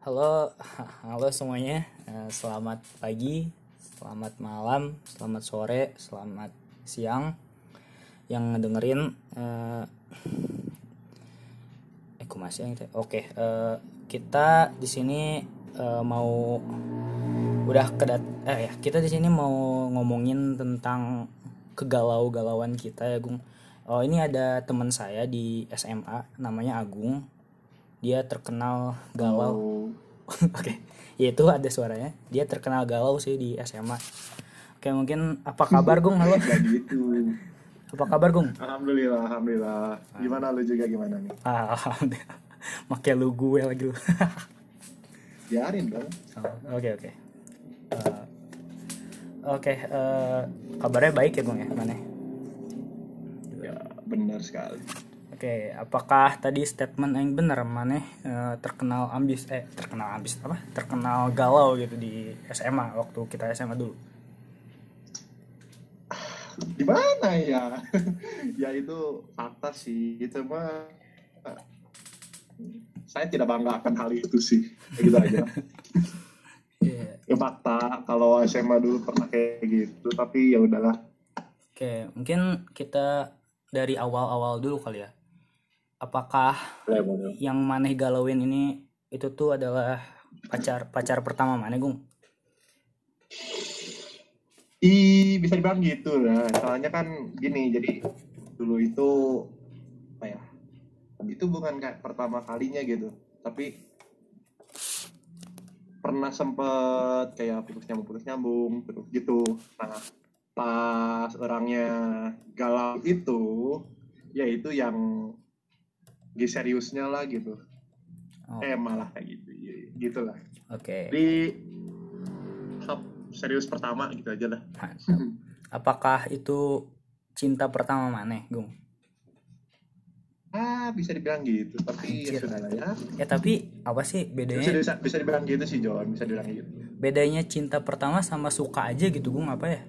Halo, halo semuanya. Eh, Selamat pagi, selamat malam, selamat sore, selamat siang yang ngedengerin. Eh, eh, kok masih yang? Oke, eh, kita di sini eh, mau udah kedat eh ya kita di sini mau ngomongin tentang kegalau-galauan kita ya Gung. Oh ini ada teman saya di SMA namanya Agung. Dia terkenal galau. Oh, Oke, ya itu ada suaranya. Dia terkenal galau sih di SMA. Oke, mungkin apa kabar Gung? Halo. gitu. Apa kabar Gung? Alhamdulillah, alhamdulillah. Gimana lu juga gimana nih? Ah, Alhamdulillah. Makai lu gue lagi lu. Biarin dong. Oh, Oke, oke. Eh, Oke, eh, kabarnya baik ya Gung ya? Mana? Ya, benar sekali. Oke, apakah tadi statement yang benar mana eh, terkenal ambis eh terkenal ambis apa? Terkenal galau gitu di SMA waktu kita SMA dulu. Di mana ya? ya itu fakta sih. Itu mah eh, saya tidak bangga akan hal itu sih. Gitu aja. Iya. Ya fakta kalau SMA dulu pernah kayak gitu, tapi ya udahlah. Oke, mungkin kita dari awal-awal dulu kali ya. Apakah Boleh, boleh. yang maneh galauin ini itu tuh adalah pacar pacar pertama maneh, Gung? Ih, bisa dibilang gitu lah. Soalnya kan gini, jadi dulu itu apa ya? Itu bukan kayak pertama kalinya gitu, tapi pernah sempet kayak putus nyambung putus nyambung terus gitu. Nah, pas orangnya galau itu, ya itu yang seriusnya lah gitu. Oh, Eh malah kayak gitu, gitu lah. Oke. Di tahap serius pertama gitu aja lah. Apakah itu cinta pertama maneh, Gung? Ah, bisa dibilang gitu, tapi Anjir. ya sudah lah ya. Ya tapi apa sih Bisa, bedanya? bisa, bisa dibilang gitu sih, John. Bisa dibilang gitu. Bedanya cinta pertama sama suka aja gitu, Gung, apa ya?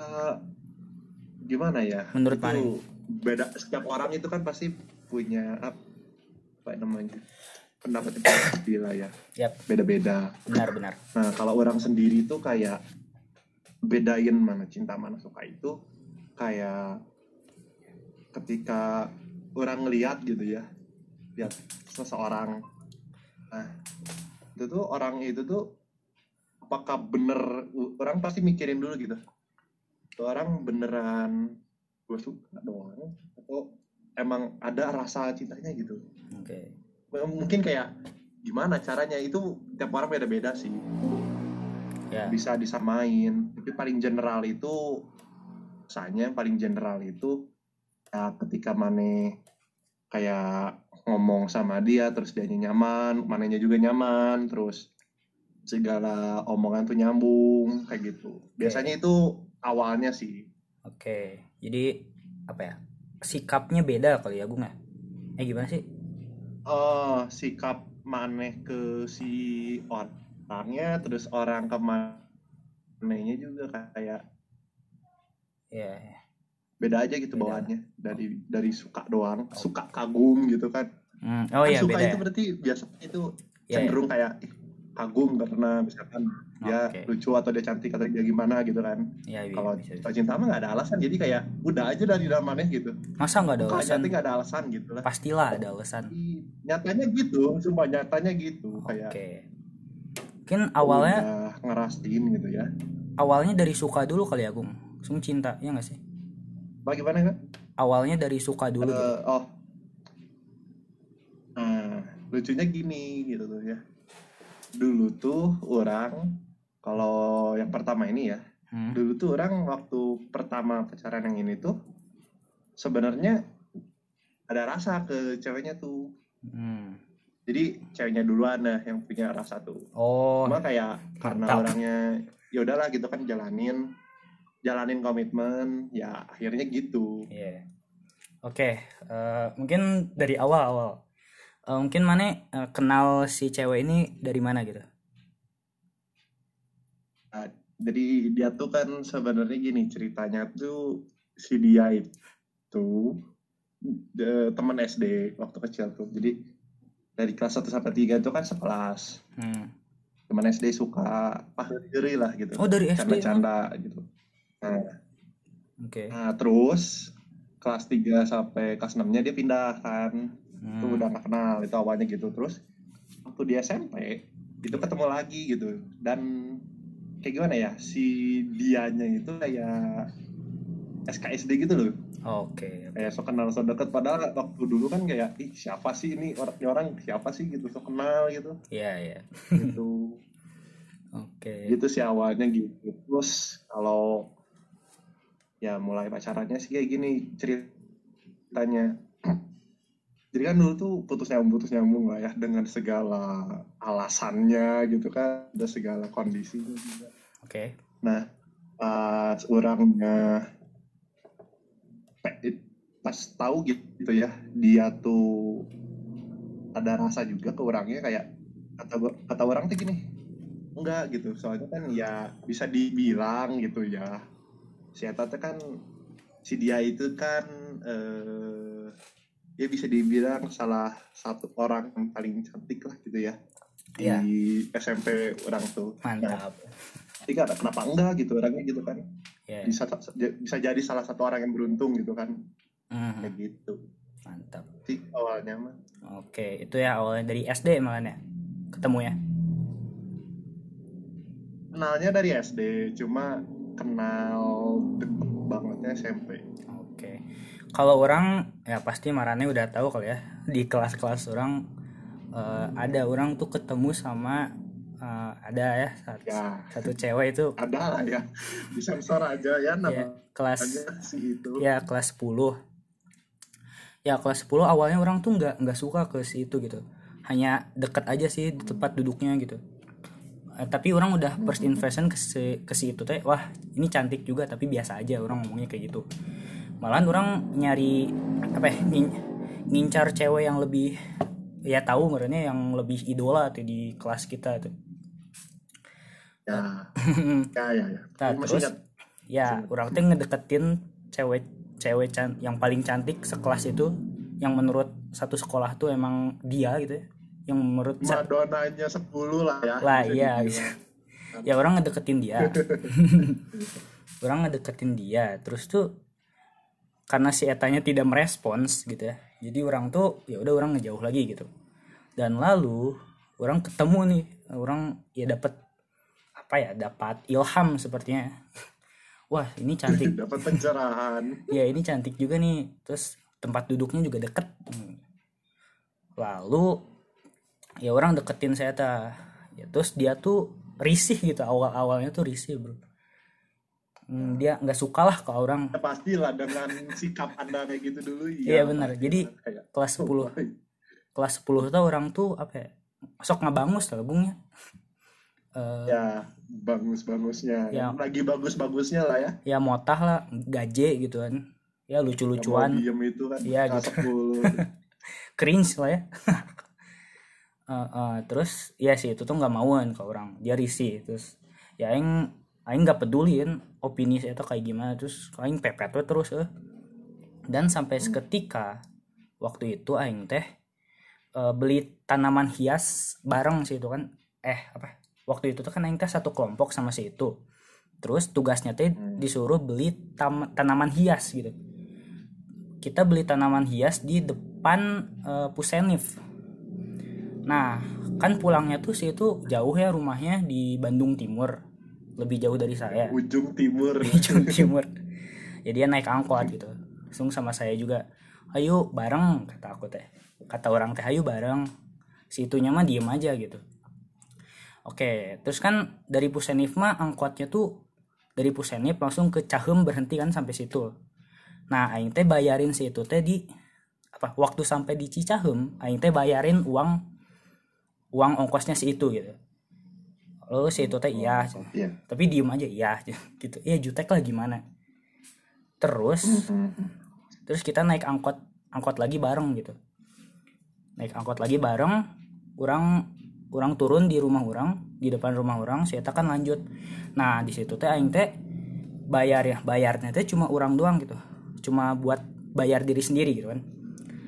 Eh, gimana ya? Menurut itu? Beda. Setiap orang itu kan pasti punya apa, namanya pendapat lah ya. Yap, Beda-beda. benar-benar. Nah, kalau orang sendiri itu kayak bedain mana cinta mana suka itu kayak ketika orang ngeliat gitu ya lihat seseorang nah itu tuh orang itu tuh apakah bener orang pasti mikirin dulu gitu Tuh orang beneran gue suka doang. Atau emang ada rasa cintanya gitu. Oke. mungkin kayak gimana caranya? Itu tiap orang beda-beda sih. Ya. bisa disamain. Tapi paling general itu misalnya paling general itu ya ketika Mane kayak ngomong sama dia terus dia nyaman manenya juga nyaman terus segala omongan tuh nyambung kayak gitu. Biasanya itu awalnya sih. Oke. Jadi apa ya? Sikapnya beda kali ya, Gung ya? Eh gimana sih? oh sikap Mane ke si orangnya terus orang ke manenya juga kayak Ya. ya. beda aja gitu Beda. bawaannya dari dari suka doang suka kagum gitu kan Hmm, Oh Kan iya suka beda itu ya. berarti biasa itu Iya, cenderung kayak ih, kagum karena misalkan dia lucu atau dia cantik atau dia gimana gitu kan Iya, iya, kalau bisa. cinta cinta mah nggak ada alasan jadi kayak udah aja dari dalam maneh gitu Masa nggak ada alasan? nggak ada alasan gitu lah Pastilah ada alasan. Nyatanya gitu semua nyatanya gitu kayak Oke. Mungkin awalnya udah ngerasain gitu ya awalnya dari suka dulu kali ya, Gung. Langsung cinta, ya nggak sih? bagaimana kan Awalnya dari suka dulu gitu. Eh, oh nah lucunya gini gitu tuh ya dulu tuh orang kalau yang pertama ini ya Hmm. dulu tuh orang waktu pertama pacaran yang ini tuh sebenarnya ada rasa ke ceweknya tuh Hmm. jadi ceweknya duluan nah yang punya rasa tuh Oh, cuma kayak karena mantap. orangnya ya udahlah gitu kan jalanin jalanin komitmen ya akhirnya gitu iya. Oke, eh, mungkin dari awal-awal. Eh, mungkin mana eh, kenal si cewek ini dari mana gitu? Nah, jadi dia tuh kan sebenarnya gini ceritanya tuh si dia itu de- teman SD waktu kecil tuh. Jadi dari kelas 1 sampai 3 itu kan sekelas. Hmm. teman SD suka ah geri lah gitu. Oh dari SD canda-canda gitu. Nah. Oke. Nah, terus kelas 3 sampai kelas 6-nya dia pindah kan. Hmm. Itu udah kenal, itu awalnya gitu. Terus waktu di SMP itu ketemu lagi gitu. Dan kayak gimana ya? Si dianya itu kayak SKSD gitu loh. oke Kayak so kenal so deket padahal waktu dulu kan kayak ih siapa sih ini orang orang siapa sih gitu so kenal gitu. iya iya Gitu. oke gitu sih awalnya gitu. Terus kalau ya mulai pacarannya sih kayak gini ceritanya. Jadi kan dulu tuh putus nyambung putus nyambung lah ya dengan segala alasannya gitu kan, ada segala kondisinya juga. oke. Nah pas orangnya pas tahu gitu ya dia tuh ada rasa juga ke orangnya kayak kata kata orang tuh gini enggak gitu. Soalnya kan ya bisa dibilang gitu ya. Si Eta tuh kan si dia itu kan eh, ya bisa dibilang salah satu orang yang paling cantik lah gitu ya. Iya. di SMP orang tuh mantap. Jadi kan kenapa enggak gitu orangnya gitu kan? Ya bisa bisa jadi salah satu orang yang beruntung gitu kan. Mhm. kayak gitu. Mantap. Sih awalnya mah. Oke itu ya awalnya dari SD malah ya ketemu ya? Kenalnya dari SD cuma kenal deket bangetnya SMP Oke. Kalau orang ya pasti marane udah tahu kali ya di kelas-kelas orang eh, ada orang tuh ketemu sama eh, ada ya satu, Ya. satu cewek itu ada lah ya di sensor aja ya ya namanya kelas si itu ya kelas 10. Ya kelas 10 awalnya orang tuh nggak nggak suka ke si itu gitu. Hanya deket aja sih di tempat duduknya gitu. Eh, tapi orang udah first impression ke si, ke si itu teh wah ini cantik juga tapi biasa aja orang ngomongnya kayak gitu malahan orang nyari apa ya ngin- ngincar cewek yang lebih ya tahu merenya yang lebih idola tuh di kelas kita tuh. Ya. Ya ya ya. Nah, masih terus ingat? ya orang tuh ngedeketin cewek cewek can- yang paling cantik sekelas itu yang menurut satu sekolah tuh emang dia gitu ya. Yang menurut Madonnanya 10 lah ya. Lah iya dibilang. bisa ya orang ngedeketin dia. Orang ngedeketin dia. Terus tuh karena si etanya tidak merespons gitu ya. Jadi orang tuh ya udah orang ngejauh lagi gitu. Dan lalu orang ketemu nih orang ya dapat apa ya dapat ilham sepertinya. Wah ini cantik. Dapat pencerahan. Ya ini cantik juga nih. Terus tempat duduknya juga deket. Lalu ya orang deketin saya ta ya terus dia tuh risih gitu. Awal awalnya tuh risih bro Hmm, dia nggak suka lah ke orang ya pastilah dengan sikap anda kayak gitu dulu Iya, benar. pasti Jadi, kayak, kelas 10 "Oh, kelas 10 tuh orang tuh apa ya sok ngabangus lah bungnya Eh, ya bagus-bagusnya. Ya. lagi bagus-bagusnya lah ya. Ya motah lah gaje gitu kan. Ya Yang lucu-lucuan diem itu kan Iya, kelas gitu. 10 cringe lah ya. Eh, eh, terus ya sih itu tuh nggak mauan ke orang. Dia risih terus ya aing aing nggak peduliin opini saya tuh kayak gimana terus aing pepet we terus eh. dan sampai seketika waktu itu aing teh eh, beli tanaman hias bareng sih itu kan. Eh apa? Waktu itu tuh kan aing teh satu kelompok sama si itu. Terus tugasnya teh Hmm. disuruh beli tam- tanaman hias gitu. Kita beli tanaman hias di depan eh, pusenif. Nah kan pulangnya tuh si itu jauh ya rumahnya di Bandung Timur lebih jauh dari saya. Ujung timur. Ujung timur. Ya dia naik angkot gitu. Langsung sama saya juga ayo bareng kata aku teh. Kata orang teh ayo bareng. Si itunya mah diem aja gitu. Oke terus kan dari Pusenif mah angkotnya tuh dari Pusenif langsung ke Cahem berhenti kan sampai situ. Nah aing teh bayarin si itu teh di apa waktu sampai di Cicahem aing teh bayarin uang uang ongkosnya si itu gitu lalu si itu teh iya. Iya. Tapi diem aja iya gitu. Iya jutek lah gimana? Terus terus kita naik angkot angkot lagi bareng gitu. Naik angkot lagi bareng orang orang turun di rumah orang di depan rumah orang saya kan lanjut. Nah di situ teh aing teh bayar ya bayarnya teh cuma orang doang gitu. Cuma buat bayar diri sendiri gitu kan.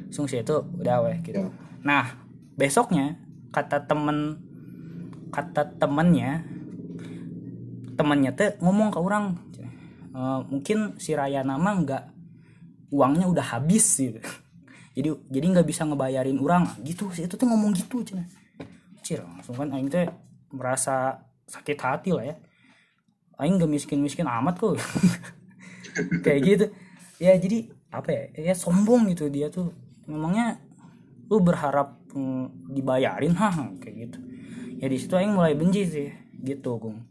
Langsung saya itu udah weh gitu. Ya. nah besoknya kata temen kata temennya temennya teh ngomong ke orang e, mungkin si Raya nama nggak uangnya udah habis gitu. Jadi jadi nggak bisa ngebayarin orang. Gitu sih itu tuh ngomong gitu cina. Cil langsung kan aing teh merasa sakit hati lah ya. Aing gak miskin miskin amat kok. Kayak gitu. Ya jadi apa ya ya sombong gitu dia tuh. Memangnya lu berharap mm, dibayarin hah? Kayak gitu ya di situ aing mulai benci sih gitu gung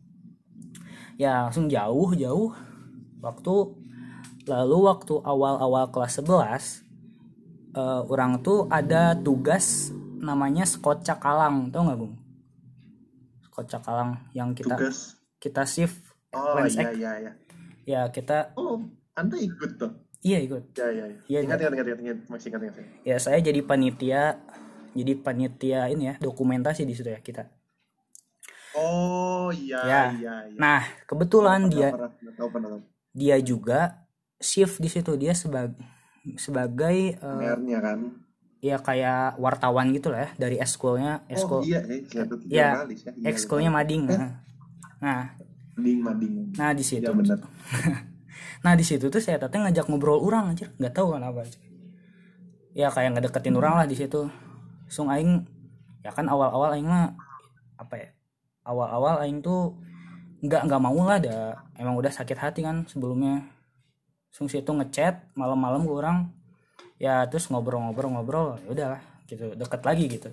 ya langsung jauh jauh. Waktu lalu waktu awal-awal kelas 11 uh, orang tuh ada tugas namanya skot cakalang tau nggak gung skot cakalang yang kita tugas? kita shift oh iya iya iya. Ya kita oh anda ikut tuh? Iya ikut. Ya ya, ya. Iya, ingat, ingat ingat ingat ingat. Masih ingat ingat. Ya saya jadi panitia jadi panitia ini ya dokumentasi di situ ya kita oh iya Ya. iya iya. Nah kebetulan Pernah, dia pernah, pernah, pernah, tahu. dia juga shift di situ. Dia sebagai sebagai eh, PR-nya kan. ya kayak wartawan gitu lah ya dari eskulnya oh eskul iya eh, Ya, ya ekskulnya lupa. mading nah. nah. Mading mading. Nah di situ. Ya nah di situ tuh saya teteh ngajak ngobrol orang aja nggak tahu kenapa ya kayak ngedeketin orang lah di situ. Sung aing ya kan awal-awal aing mah apa ya awal-awal aing tuh nggak nggak mau lah ada. Emang udah sakit hati kan sebelumnya. Sung situ ngechat malam-malam ke orang. Ya terus ngobrol-ngobrol-ngobrol ya udahlah gitu. Deket lagi gitu.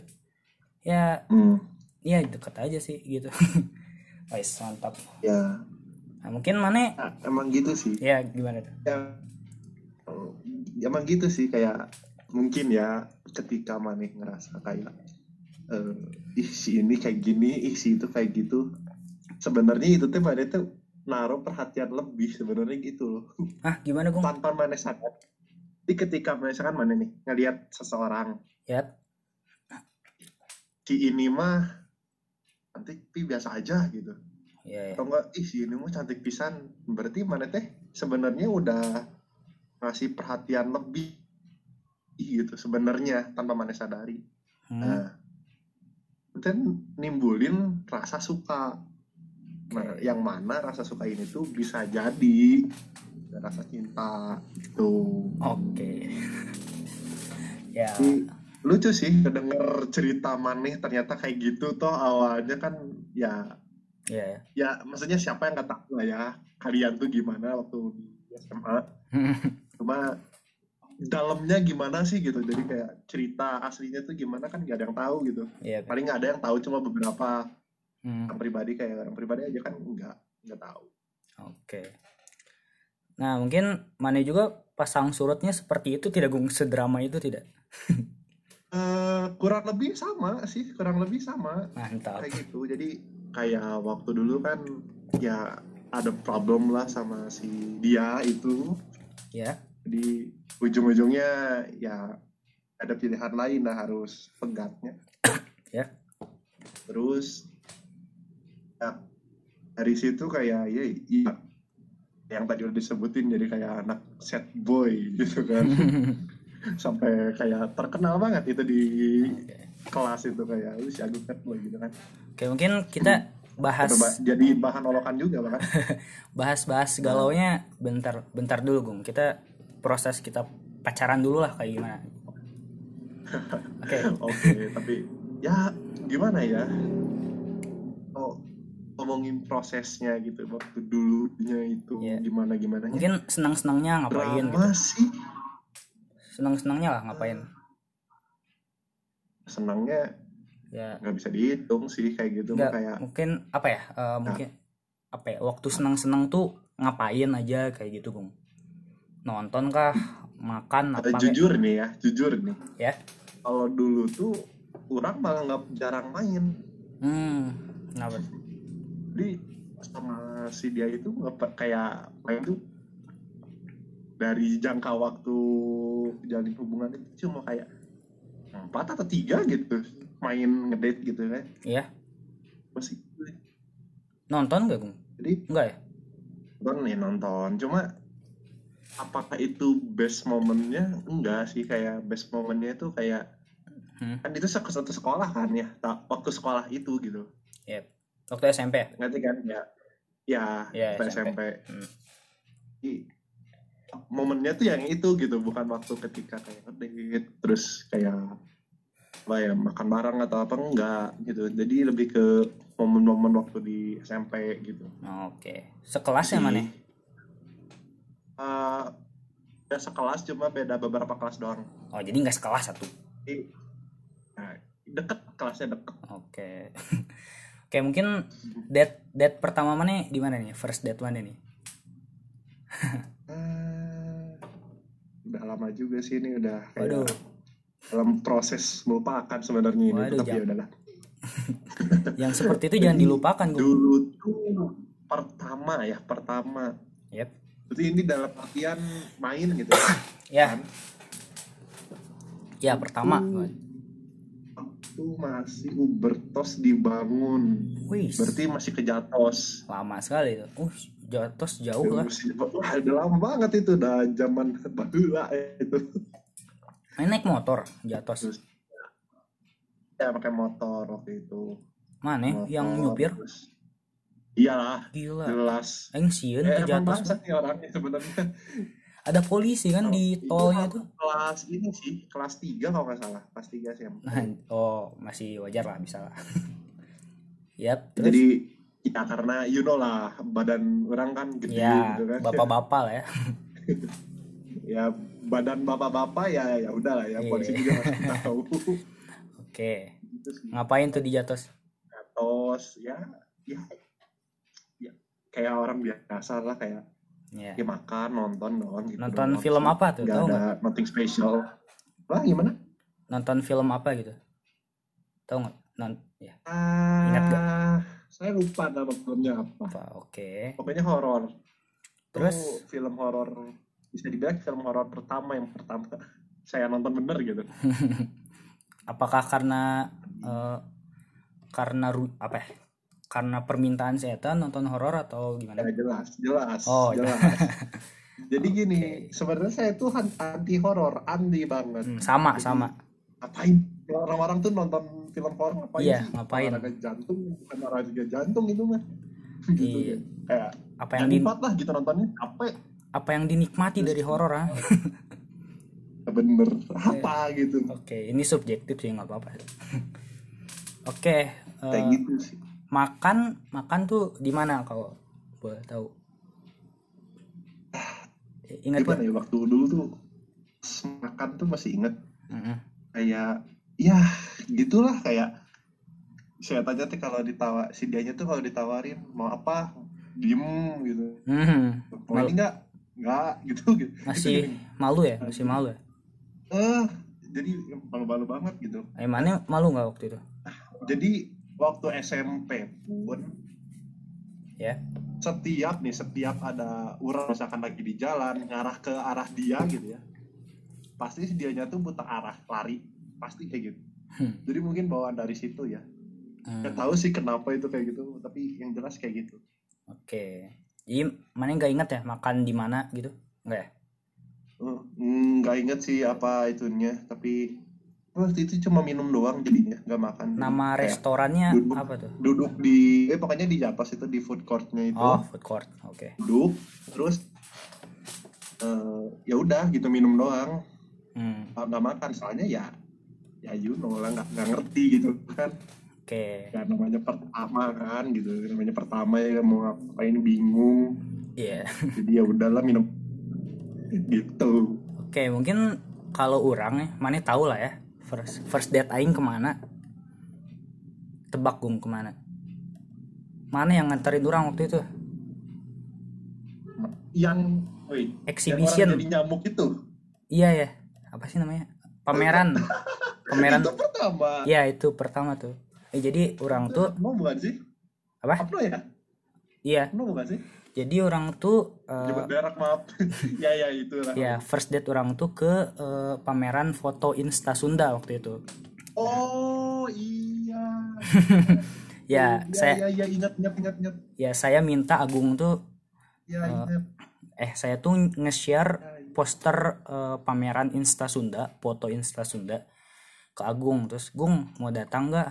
Ya hmm. ya deket aja sih gitu. Wais, mantap. Ya. Nah, mungkin mana ah, emang gitu sih. Ya gimana tuh? Ya. Emang gitu sih kayak mungkin ya ketika maneh ngerasa kayak eh ih si ini kayak gini ih si itu kayak gitu. Sebenarnya itu tuh maneh tuh naruh perhatian lebih sebenarnya gitu loh. Ah gimana gung? Tanpa maneh sadar jadi ketika misalkan maneh nih? Ngelihat seseorang. Ya si ini mah cantik tapi biasa aja gitu. Ya, ya. atau enggak ih si ini mah cantik pisan. Berarti mana teh sebenarnya udah ngasih perhatian lebih gitu sebenarnya tanpa mana sadari. Hmm, nah dan nimbulin rasa suka. Nah yang mana rasa suka ini tuh bisa jadi rasa cinta gitu. Oke. Ya. Jadi, lucu sih denger cerita maneh ternyata kayak gitu toh awalnya kan ya ya. ya. ya maksudnya siapa yang nggak tahu lah ya kalian tuh gimana waktu di SMA cuma dalamnya gimana sih gitu? Jadi kayak cerita aslinya tuh gimana kan gak ada yang tahu gitu. Ya paling ada yang tahu cuma beberapa hmm, orang pribadi kayak orang pribadi aja kan nggak nggak tahu. Oke. Nah mungkin mana juga pasang surutnya seperti itu tidak gung sedrama itu tidak? Eh, kurang lebih sama sih kurang lebih sama. Mantap. Kayak gitu. Jadi kayak waktu dulu kan ya ada problem lah sama si dia itu. Ya di ujung-ujungnya ya ada pilihan lain lah harus pegatnya. Ya. terus ya, dari situ kayak ya iya yang tadi udah disebutin jadi kayak anak set boy gitu kan. Sampai kayak terkenal banget itu di kelas itu kayak lu si Agung set boy gitu kan. Oke mungkin kita bahas jadi bahan olokan juga bahkan bahas-bahas galaunya bentar bentar dulu gung. Kita proses kita pacaran dulu lah kayak gimana? Oke. Oke, tapi ya gimana ya? Oh, ngomongin prosesnya gitu waktu dulunya itu Iya. gimana gimana? mungkin senang-senangnya ngapain gitu? Sih. Senang-senangnya lah ngapain? Senangnya ya. nggak bisa dihitung sih kayak gitu Nggak, kayak mungkin apa ya eh, mungkin apa ya waktu senang-senang tuh ngapain aja kayak gitu gung nonton kah makan apa Eh, kayak- jujur nih ya, jujur nih. ya. Kalau dulu tuh orang malah nggak jarang main. hmm kenapa? Jadi sama si dia itu nggak kayak main tuh dari jangka waktu jalin hubungan itu cuma kayak empat atau tiga gitu main ngedate gitu kan. Ya masih nonton gak gung? Jadi enggak ya? Nonton nih nonton. Cuma apakah itu best momennya enggak sih kayak best momennya itu kayak Hmm. kan itu satu sekolah kan ya ta- waktu sekolah itu gitu Yep. Waktu SMP. ngerti kan ya ya Ya, waktu SMP. SMP, Hmm. Jadi, momennya tuh yang itu gitu bukan waktu ketika kayak ngedate terus kayak apa ya makan bareng atau apa enggak gitu jadi lebih ke momen-momen waktu di SMP gitu Oke. Sekelas yang mana? Eh, ya sekelas cuma beda beberapa kelas doang Oh, jadi nggak sekelas satu. Jadi, nah, deket kelasnya deket Oke. Oke, mungkin date date pertama mana di mana nih? First date mana nih? Eh, udah lama juga sih ini udah kayak Waduh, dalam proses melupakan sebenarnya ini Waduh, tapi ya udahlah yang seperti itu jangan dilupakan, dulu tuh pertama ya pertama Yep. Berarti ini dalam artian main gitu Ya, kan ya pertama. waktu masih Ubertos dibangun Wih, berarti masih ke Jatos lama sekali itu. Uh, jatuh jauh lah. Wah, udah lama banget itu udah zaman bahula itu Main naik motor, jatuh. Terus, ya pakai motor waktu itu Mana Motor, yang nyupir? terus- iyalah Gila. jelas Aing sieun Eh, ke nih orangnya sebenarnya Ada polisi kan di Itu tolnya tuh. kelas ini sih kelas 3 kalau nggak salah kelas 3 sih Nah, oh, masih wajar lah bisa lah. Yap, terus jadi ya karena you know lah badan orang kan gede ya gitu kan bapak-bapak lah ya. ya badan bapak-bapak ya ya udah lah ya Iya. polisi juga harus tahu Oke. gitu sih Ngapain tuh di jatuh? Gatos ya ya ya kayak orang biasa lah kayak Ya. ya makan nonton doang gitu Nonton doang film apa tuh? nggak ada nggak? nothing special Wah gimana Nonton film apa gitu? Tahu nggak? Non ya. ah Ingat nggak? saya lupa nama filmnya apa Apa? Oke. pokoknya horor Terus? Itu film horor bisa dibilang film horor pertama yang pertama saya nonton bener gitu Apakah karena eh, karena apa ya? Karena permintaan setan nonton horor atau gimana? ya jelas jelas Oh, jelas jadi gini Oke. sebenarnya saya tuh anti horor anti banget Hmm, sama Jadi, sama. ngapain orang-orang tuh nonton film horor ngapain Iya, sih ngapain? olahraga jantung bukan olahraga jantung itu mah gitu Iya. kan. kayak Apa yang yang di, lah gitu nontonnya capek apa yang dinikmati dari horor ah? Ya bener apa gitu Oke, ini subjektif sih nggak apa-apa. Oke, eh, kayak gitu sih makan makan tuh di mana kalau boleh tahu? Eh, Ingat nggak? ya waktu dulu tuh makan tuh masih inget Mm-mm. kayak ya gitulah kayak saya tanya tuh kalau ditawa si dianya tuh kalau ditawarin mau apa diem gitu Hmm, mau ini enggak enggak gitu gitu masih malu ya, masih malu ya. eh jadi malu-malu banget gitu mana malu nggak waktu itu? jadi waktu SMP pun Ya. setiap nih setiap ada orang misalkan lagi di jalan ngarah ke arah dia gitu ya pasti si dianya tuh buta arah lari pasti kayak gitu Hmm. jadi mungkin bawaan dari situ ya Hmm, tahu sih kenapa itu kayak gitu tapi yang jelas kayak gitu Oke. Jadi mana nggak ingat ya makan di mana gitu? Nggak ya? Eh, nggak inget sih apa itunya tapi waktu itu cuma minum doang jadinya nggak makan Nama kayak restorannya duduk. apa tuh? duduk di eh pokoknya di atas itu di food courtnya itu Oh, food court. Oke. duduk terus eh, ya udah gitu minum doang Hmm, nggak makan soalnya ya ya you know lah nggak nggak ngerti gitu kan Oke. ya namanya pertama kan gitu namanya pertama ya mau ngapain bingung Iya. jadi ya udahlah minum gitu Oke, mungkin kalau orang nih, mana tahu lah ya. First first date aing ke mana? Tebak gung ke mana? Mana yang nganterin orang waktu itu? yang woi Exhibition. yang orang jadi nyamuk itu Iya ya. Apa sih namanya? Pameran. Pameran. itu pertama Iya itu pertama tuh. Eh, jadi orang tuh mau bukan sih apa? apa ya Iya. mau bukan sih Jadi orang tuh Nyebut berak maaf. Ya ya itu lah. ya first date orang tuh ke eh, pameran foto Insta Sunda waktu itu. oh iya. Ya, ya, saya ya, ya, ingat ingat ingat ingat. ya saya minta Agung tuh ya ingat. eh saya tuh nge-share Ya, ya. poster eh, pameran Insta Sunda, foto Insta Sunda ke Agung. Terus Gung mau datang nggak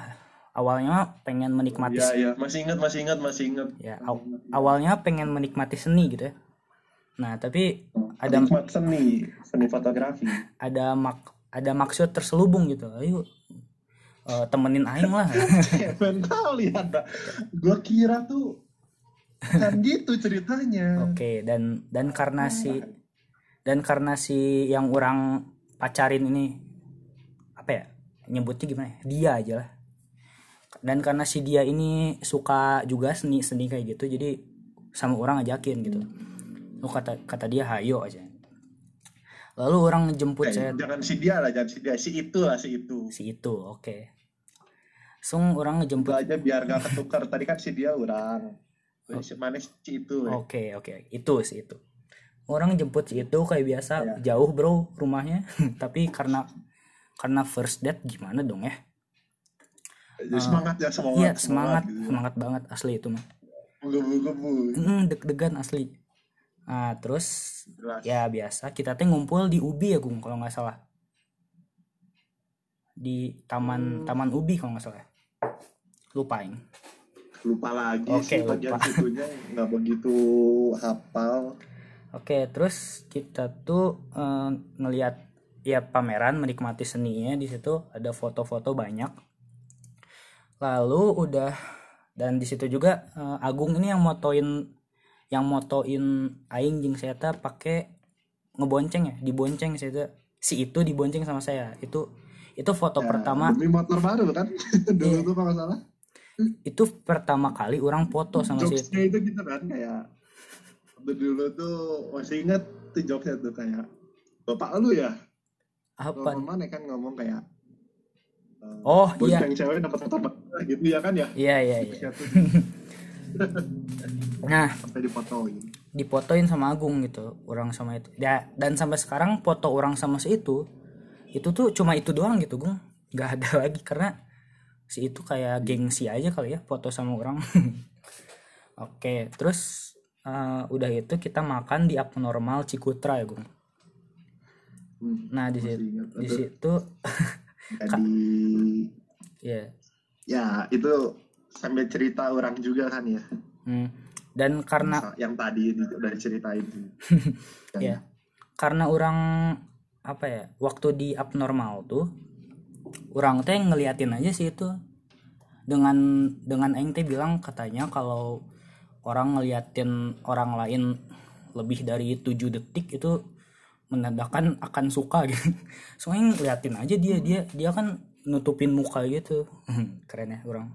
awalnya pengen menikmati Iya, iya, masih ingat, masih ingat, masih ingat. ya aw- awalnya pengen menikmati seni gitu ya. Nah tapi ada Penikmat seni, seni fotografi. ada mak ada maksud terselubung gitu. Ayo eh, temenin aing lah. Mental ya. Gua kira tuh kan gitu ceritanya. oke dan dan karena si dan karena si yang orang pacarin ini apa ya nyebutnya gimana ya? Dia aja lah dan karena si dia ini suka juga seni seni kayak gitu jadi sama orang ajakin gitu lu kata kata dia hayo aja lalu orang jemput Eh, saya jangan si dia lah, jangan si dia, si itu lah, si itu. si itu oke Langsung orang Itu ngejemput aja biar gak ketukar. Tadi kan si dia orang. Oh. Si mana si itu. ya. Oke oke itu sih itu. Orang jemput si itu kayak biasa Ya. jauh bro rumahnya tapi karena karena first date gimana dong ya? Jadi semangat ya semangat. Iya semangat gitu. semangat banget asli itu mah. Mm, deg-degan asli. Nah terus Jelas. ya biasa kita teh ngumpul di Ubi ya Gung kalau nggak salah. Di taman Hmm. taman Ubi kalau nggak salah. Lupain. Lupa lagi Oke, sih bagian lupa. situnya nggak begitu hafal. Oke, terus kita tuh eh, ngelihat ya pameran menikmati seninya di situ ada foto-foto banyak. Lalu udah dan di situ juga eh, Agung ini yang motoin yang motoin aing jeung saya pakai ngebonceng ya, dibonceng saya si itu dibonceng sama saya. Itu itu foto Ya, pertama demi motor baru kan dulu Iya. tuh kalau salah itu pertama kali orang foto sama si itu. jokesnya itu gitu kan kayak dulu tuh masih inget tuh jokesnya tuh kayak bapak lu ya Apa? Ngomong mana kan ngomong kayak eh, Oh, iya. bonceng cewek dapat motor baru gitu ya kan ya? Iya iya iya. Tuh Nah, sampai dipotoin. Dipotoin sama Agung gitu orang sama itu. Ya dan sampai sekarang foto orang sama si itu itu tuh cuma itu doang gitu Gung. Nggak ada lagi karena si itu kayak gengsi aja kali ya foto sama orang. Oke terus eh, udah itu kita makan di abnormal Cikutra ya Gung. Hmm, nah di situ jadi ya ya itu sambil cerita orang juga kan ya. Hmm. dan karena yang tadi di- udah diceritain. Ya karena orang apa ya waktu di abnormal tuh orang teh ngeliatin aja sih itu. Dengan dengan aing teh bilang katanya kalau orang ngeliatin orang lain lebih dari tujuh detik itu menandakan akan suka gitu. Soalnya ngeliatin aja dia dia dia kan nutupin muka gitu. Keren ya orang.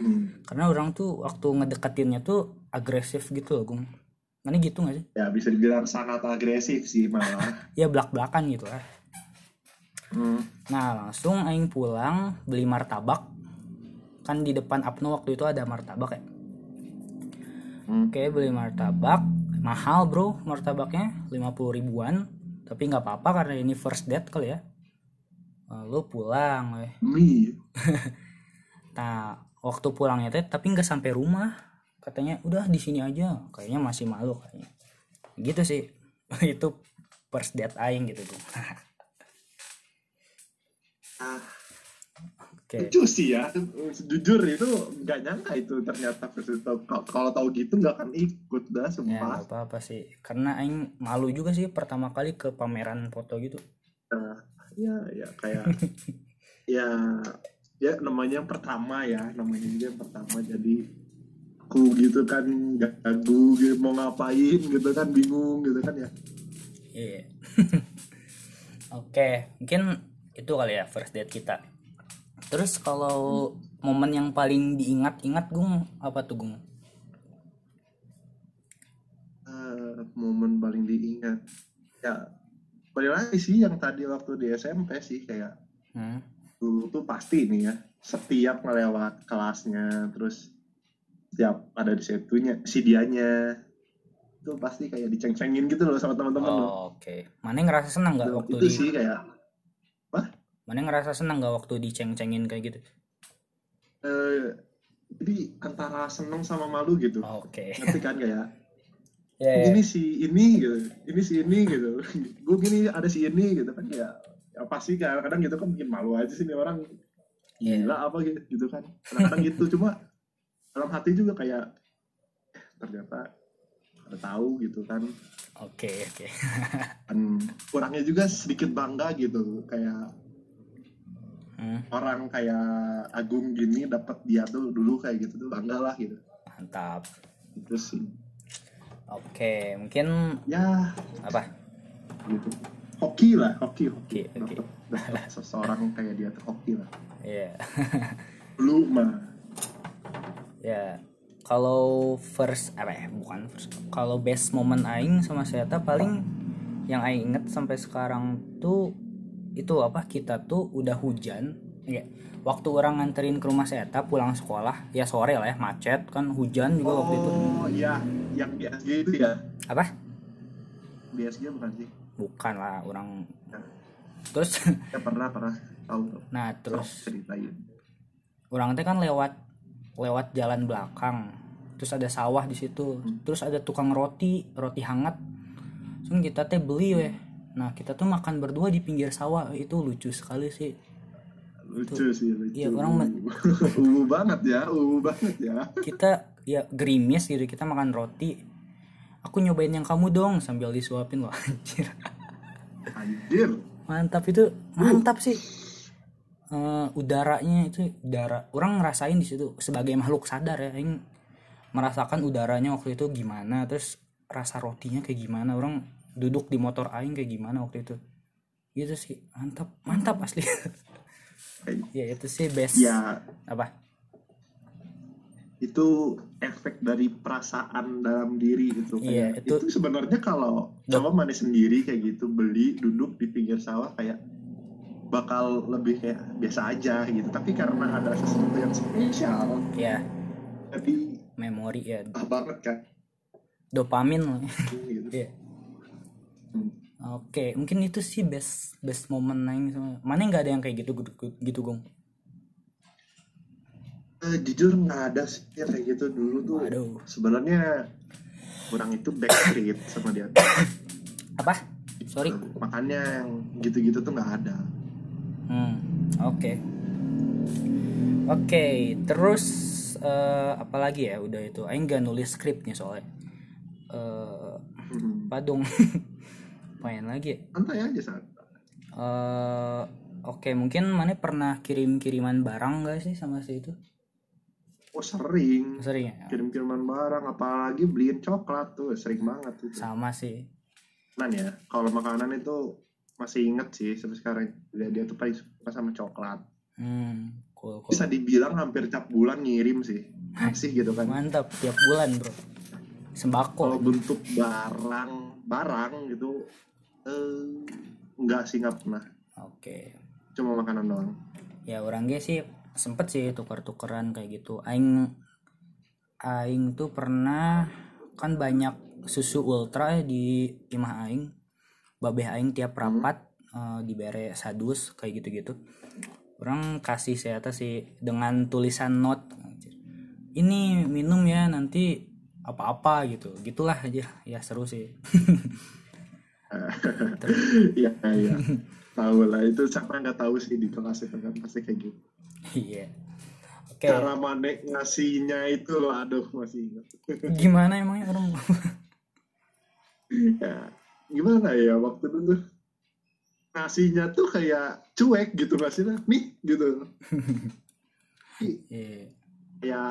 Hmm. karena orang tuh waktu ngedeketinnya tuh agresif gitu loh gung. Mana gitu gak sih? Ya bisa dibilang sangat agresif sih malah. Ya belak belakan gitu lah. Hmm. Nah langsung aing pulang beli martabak. Kan di depan Apno waktu itu ada martabak ya. Hmm. Oke beli martabak mahal bro martabaknya 50 ribuan. Tapi nggak apa-apa karena ini first date kali ya. Lalu pulang weh. mie Nah waktu pulangnya teh tapi nggak sampai rumah. Katanya udah di sini aja. Kayaknya masih malu kayaknya. Gitu sih. Itu first date aing gitu tuh ah, oke lucu sih ya jujur itu nggak nyangka itu ternyata. Kalau- tahu gitu nggak akan ikut dah ya sumpah nggak apa-apa sih karena aing malu juga sih pertama kali ke pameran foto gitu Nah, ya ya kayak ya ya namanya yang pertama ya namanya juga yang pertama jadi aku gitu kan gagu gitu mau ngapain gitu kan bingung gitu kan ya Iya. Oke, mungkin itu kali ya first date kita. Terus kalau momen yang paling diingat-ingat Gung apa tuh Gung? Ah, momen paling diingat ya balik lagi sih yang tadi waktu di SMP sih kayak Hmm. dulu tuh pasti nih ya setiap ngelewat kelasnya terus setiap ada di situnya si dianya itu pasti kayak diceng-cengin gitu loh sama teman-teman. Oh, Oke. Mana ngerasa senang nggak waktu itu di sih kayak Mana ngerasa senang nggak waktu diceng-cengin kayak gitu? eh, jadi antara seneng sama malu gitu Oke. ngerti kan kayak Ya, ya. ini si ini gitu ini si ini gitu gue gini ada si ini gitu kan ya ya pasti kadang-kadang gitu kan bikin malu aja sih nih orang Iya. gila apa gitu, gitu kan kadang-kadang gitu cuma dalam hati juga kayak eh, ternyata ada tahu gitu kan Oke, oke. dan kurangnya juga sedikit bangga gitu kayak Hmm, orang kayak Agung gini dapat dia tuh dulu kayak gitu tuh bangga lah gitu mantap. itu sih Oke, mungkin ya apa? gitu hoki lah hoki hoki Oke, oke. Dapet- dapet seseorang kayak dia tuh hoki lah Iya. dulu mah ya kalau first apa ya bukan first kalau best moment aing sama Seta paling yang aing inget sampai sekarang tuh itu apa? Kita tuh udah hujan. Ya waktu orang nganterin ke rumah Seta pulang sekolah ya sore lah ya macet kan hujan juga waktu itu. Oh iya. Yang SG itu ya? Apa? SG bukan sih? Bukan lah orang. Terus? Ya pernah pernah. Tahu tuh. Nah terus? Terus ceritain. Orang teh kan lewat lewat jalan belakang. Terus ada sawah di situ. Terus ada tukang roti roti hangat. Terus kita teh beli weh nah kita tuh makan berdua di pinggir sawah. Itu lucu sekali sih. Lucu sih lucu. Iya, orang uwu banget ya uwu banget ya. Kita ya gerimis gitu. Kita makan roti. Aku nyobain yang kamu dong sambil disuapin loh anjir. Anjir. Mantap itu mantap sih. Eh, udaranya itu udara. Orang ngerasain di situ sebagai makhluk sadar ya yang merasakan udaranya waktu itu gimana terus rasa rotinya kayak gimana. Orang duduk di motor aing kayak gimana waktu itu. Gitu sih mantap mantap asli. Ya itu sih best. Ya. Apa? Itu efek dari perasaan dalam diri gitu kayak itu- itu, sebenarnya kalau coba mana sendiri kayak gitu beli duduk di pinggir sawah kayak bakal lebih kayak biasa aja gitu. Tapi karena ada sesuatu yang spesial ya jadi memori ya. ah banget kan. Dopamin. Lah gitu. Iya. Oke, mungkin itu sih best best moment aing sama. Mana nggak ada yang kayak gitu gitu, gitu Gong? Eh, jujur nggak ada sih yang kayak gitu dulu tuh Waduh. sebenarnya kurang itu backstreet sama dia Apa? Sorry. makanya yang gitu-gitu tuh nggak ada Hmm, oke. Oke, terus eh, apa lagi ya? Udah itu. Aing nggak nulis skripnya soalnya. Eh, Hmm. apa Main lagi. ya? santai aja saat Eh, oke, mungkin mana pernah kirim-kiriman barang gak sih sama si itu? oh sering Sering ya? kirim-kiriman barang apalagi beliin coklat tuh sering banget itu Sama sih. Nan ya kalau makanan itu masih inget sih sampai sekarang dia, dia tuh paling suka sama coklat Hmm, cool, cool. bisa dibilang hampir tiap bulan ngirim sih masih gitu kan Mantap, tiap bulan bro. Sembako. kalau bentuk barang barang gitu eh enggak sih nggak pernah Oke. cuma makanan doang Ya orang ge sih sempet sih tukar-tukeran kayak gitu. Aing aing tuh pernah kan banyak susu ultra ya di imah aing. Babeh aing tiap rapat eh, dibere sadus kayak gitu-gitu. Orang kasih saya atas sih dengan tulisan note. Ini minum ya nanti apa-apa gitu. Gitulah aja. Ya seru sih. Iya iya tahu lah itu siapa nggak tahu sih di kelas itu kan pasti kayak gitu Iya. Oke. cara mana ngasihnya itu loh aduh masih ingat Gimana emangnya orang? ya, gimana ya waktu itu tuh ngasihnya tuh kayak cuek gitu ngasihnya nih gitu Iya. ya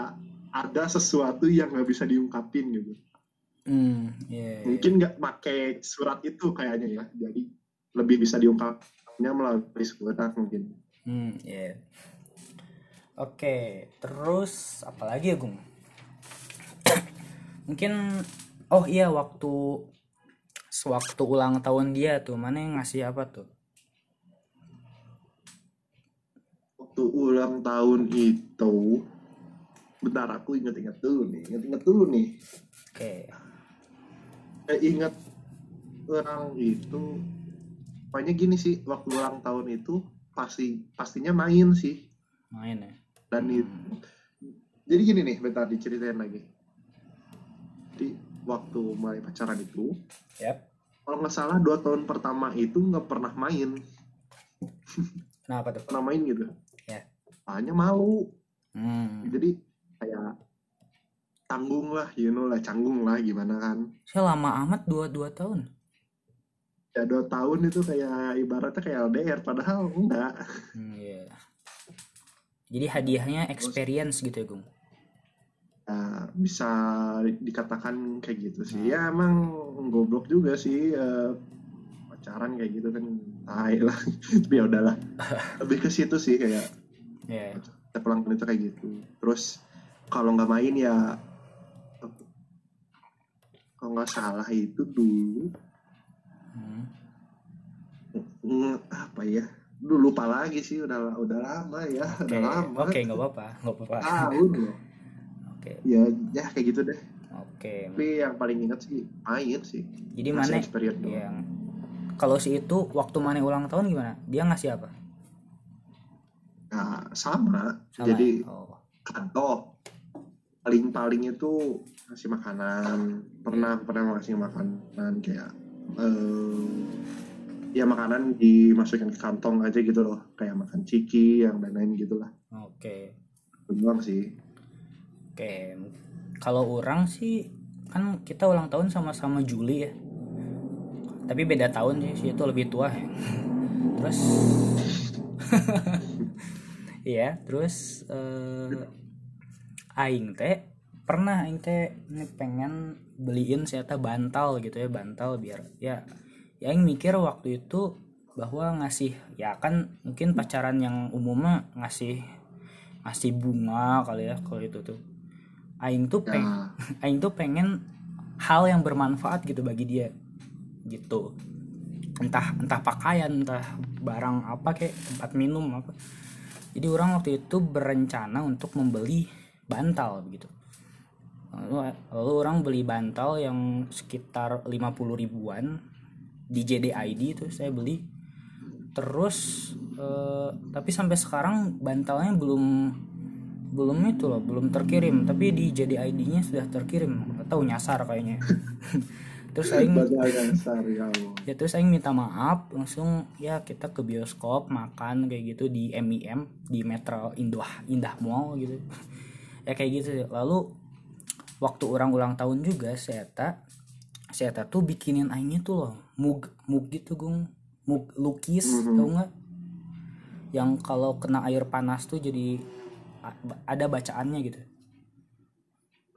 ada sesuatu yang nggak bisa diungkapin gitu Hmm, iya. iya. mungkin nggak pakai surat itu kayaknya ya jadi lebih bisa diungkapnya melalui surat mungkin Hmm, iya. Oke, terus apa lagi ya, Gung? Mungkin oh iya waktu sewaktu ulang tahun dia tuh, mana yang ngasih apa tuh? waktu ulang tahun itu bentar aku inget-inget dulu nih inget-inget dulu nih Oke. Eh, inget orang itu pokoknya gini sih waktu ulang tahun itu pasti pastinya main sih Main ya. dan itu jadi gini nih bentar diceritain lagi jadi waktu mulai pacaran itu Yap. kalau nggak salah dua tahun pertama itu nggak pernah main Kenapa tuh? namain gitu Ya. hanya malu Hmm. jadi kayak tanggung lah you know lah canggung lah gimana kan Saya lama amat dua dua tahun. ya dua tahun itu kayak ibaratnya kayak LDR padahal enggak Hmm, iya. Jadi hadiahnya experience gitu ya, Gung. Ya, bisa dikatakan kayak gitu sih ya emang goblok juga sih eh, pacaran kayak gitu kan tai lah tapi ya udahlah lebih ke situ sih kayak Ya. setiap ulang tahun itu kayak gitu terus kalau nggak main ya kalau nggak salah itu dulu Hmm. mm, apa ya dulu lupa lagi sih udah udah lama ya Oke, udah lama oke nggak apa-apa, nggak apa-apa. tahun loh Oke, ya ya kayak gitu deh oke. tapi yang paling ingat sih main sih Jadi mana yang kalau si itu waktu mana ulang tahun gimana? Dia ngasih apa? Nah, sama. Sama Jadi ya? Oh. kanto paling-paling itu ngasih makanan. Pernah pernah ngasih makanan kayak eh ya makanan dimasukin ke kantong aja gitu loh, kayak makan ciki yang lain-lain gitu lah. Oke. Itu doang sih. Oke. Kalau orang sih kan kita ulang tahun sama-sama Juli ya. Tapi beda tahun sih, si itu lebih tua. Terus Iya, terus eh aing teh pernah aing teh ini pengen beliin saya bantal gitu ya, bantal biar ya ya aing mikir waktu itu bahwa ngasih ya kan mungkin pacaran yang umumnya ngasih ngasih bunga kali ya kalau itu tuh. Aing tuh peng aing tuh pengen hal yang bermanfaat gitu bagi dia gitu. Entah entah pakaian entah barang apa kayak tempat minum apa. Jadi orang waktu itu berencana untuk membeli bantal begitu. Lalu, lalu orang beli bantal yang sekitar 50 ribuan di JDID itu saya beli. Terus eh, tapi sampai sekarang bantalnya belum belum itu loh belum terkirim. Tapi di JDID-nya sudah terkirim. Atau nyasar kayaknya. Terus aing dasar ya ya terus aing minta maaf langsung ya kita ke bioskop makan kayak gitu di MIM di Metro Indah Indah Mall gitu ya kayak gitu. Sih. lalu waktu orang ulang tahun juga saya saya tuh bikinin aing itu loh. Mug mug gitu gung. Mug lukis Mhm. tau nggak? Yang kalau kena air panas tuh jadi ada bacaannya gitu.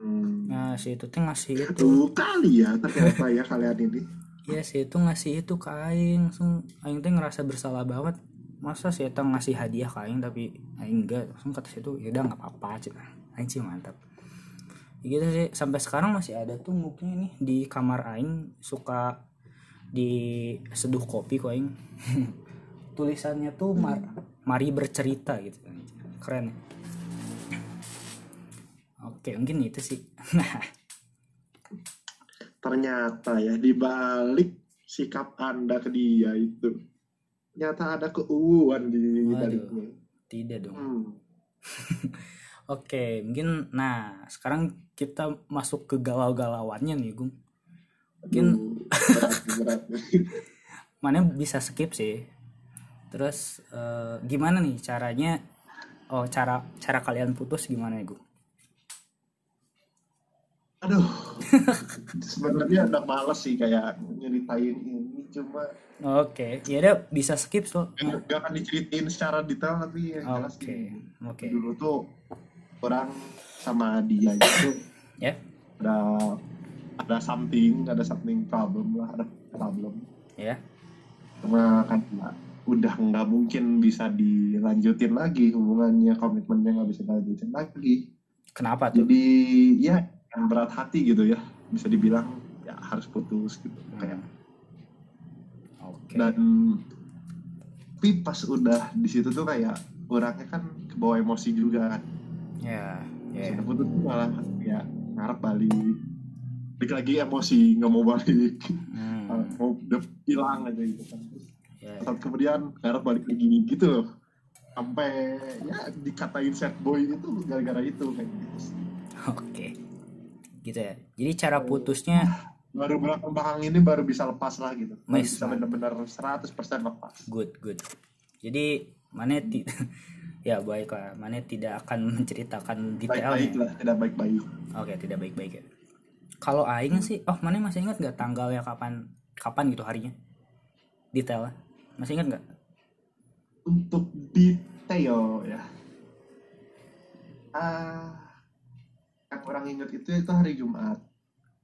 Hmm. nah si itu tuh ngasih itu. Tuh kali ya ternyata ya kalian ini. ya si itu ngasih itu ke aing. Langsung aing tuh ngerasa bersalah banget. Masa si itu ngasih hadiah ke aing tapi aing enggak. Langsung kata si itu ya udah nggak apa-apa cina sih mantap ya gitu sih sampai sekarang masih ada tuh mungkin nih di kamar aing suka di seduh kopi kok aing tulisannya tuh mar- mari bercerita gitu keren ya oke mungkin itu sih Ternyata ya di balik sikap Anda ke dia itu ternyata ada keuuan di Waduh. baliknya. tidak dong Hmm. Oke, mungkin nah sekarang kita masuk ke galau-galauannya nih, Gung. Mungkin Aduh, berat, berat. mana bisa skip sih. Terus eh, gimana nih caranya? Oh, cara cara kalian putus gimana ya, Gung? Aduh, sebenarnya udah males sih kayak nyeritain ini cuma Oke, ya udah bisa skip so. gak akan diceritain secara detail tapi yang jelas Oke, oke. dulu tuh orang sama dia itu Ya, ada ada something ada something problem lah ada problem. Ya. karena kan ya, udah nggak mungkin bisa dilanjutin lagi hubungannya komitmennya nggak bisa dilanjutin lagi. Kenapa tuh? jadi ya yang berat hati gitu ya bisa dibilang ya harus putus gitu kayak. Oke. dan tapi pas udah di situ tuh kayak orangnya kan kebawa emosi juga kan Ya, ya. sudah putus tuh malah ya ngarep balik balik lagi emosi nggak mau balik Hmm, mau udah hilang aja gitu kan Terus ya. saat kemudian ngarep balik lagi gitu loh sampai ya dikatain sad boy itu gara-gara itu kayak gitu Oke. Gitu ya. Jadi cara putusnya baru belakang ini baru bisa lepas lah gitu Nice, bisa benar-benar 100% lepas good, good. jadi mana ti ya baiklah. Mana tidak akan menceritakan detailnya. Baik-baik lah tidak baik-baik. Oke tidak baik-baik ya. Kalau aing sih oh mana masih ingat nggak tanggalnya kapan kapan gitu harinya? Detailnya. Masih ingat nggak? Untuk detail ya. Ah yang orang ingat itu itu hari Jumat.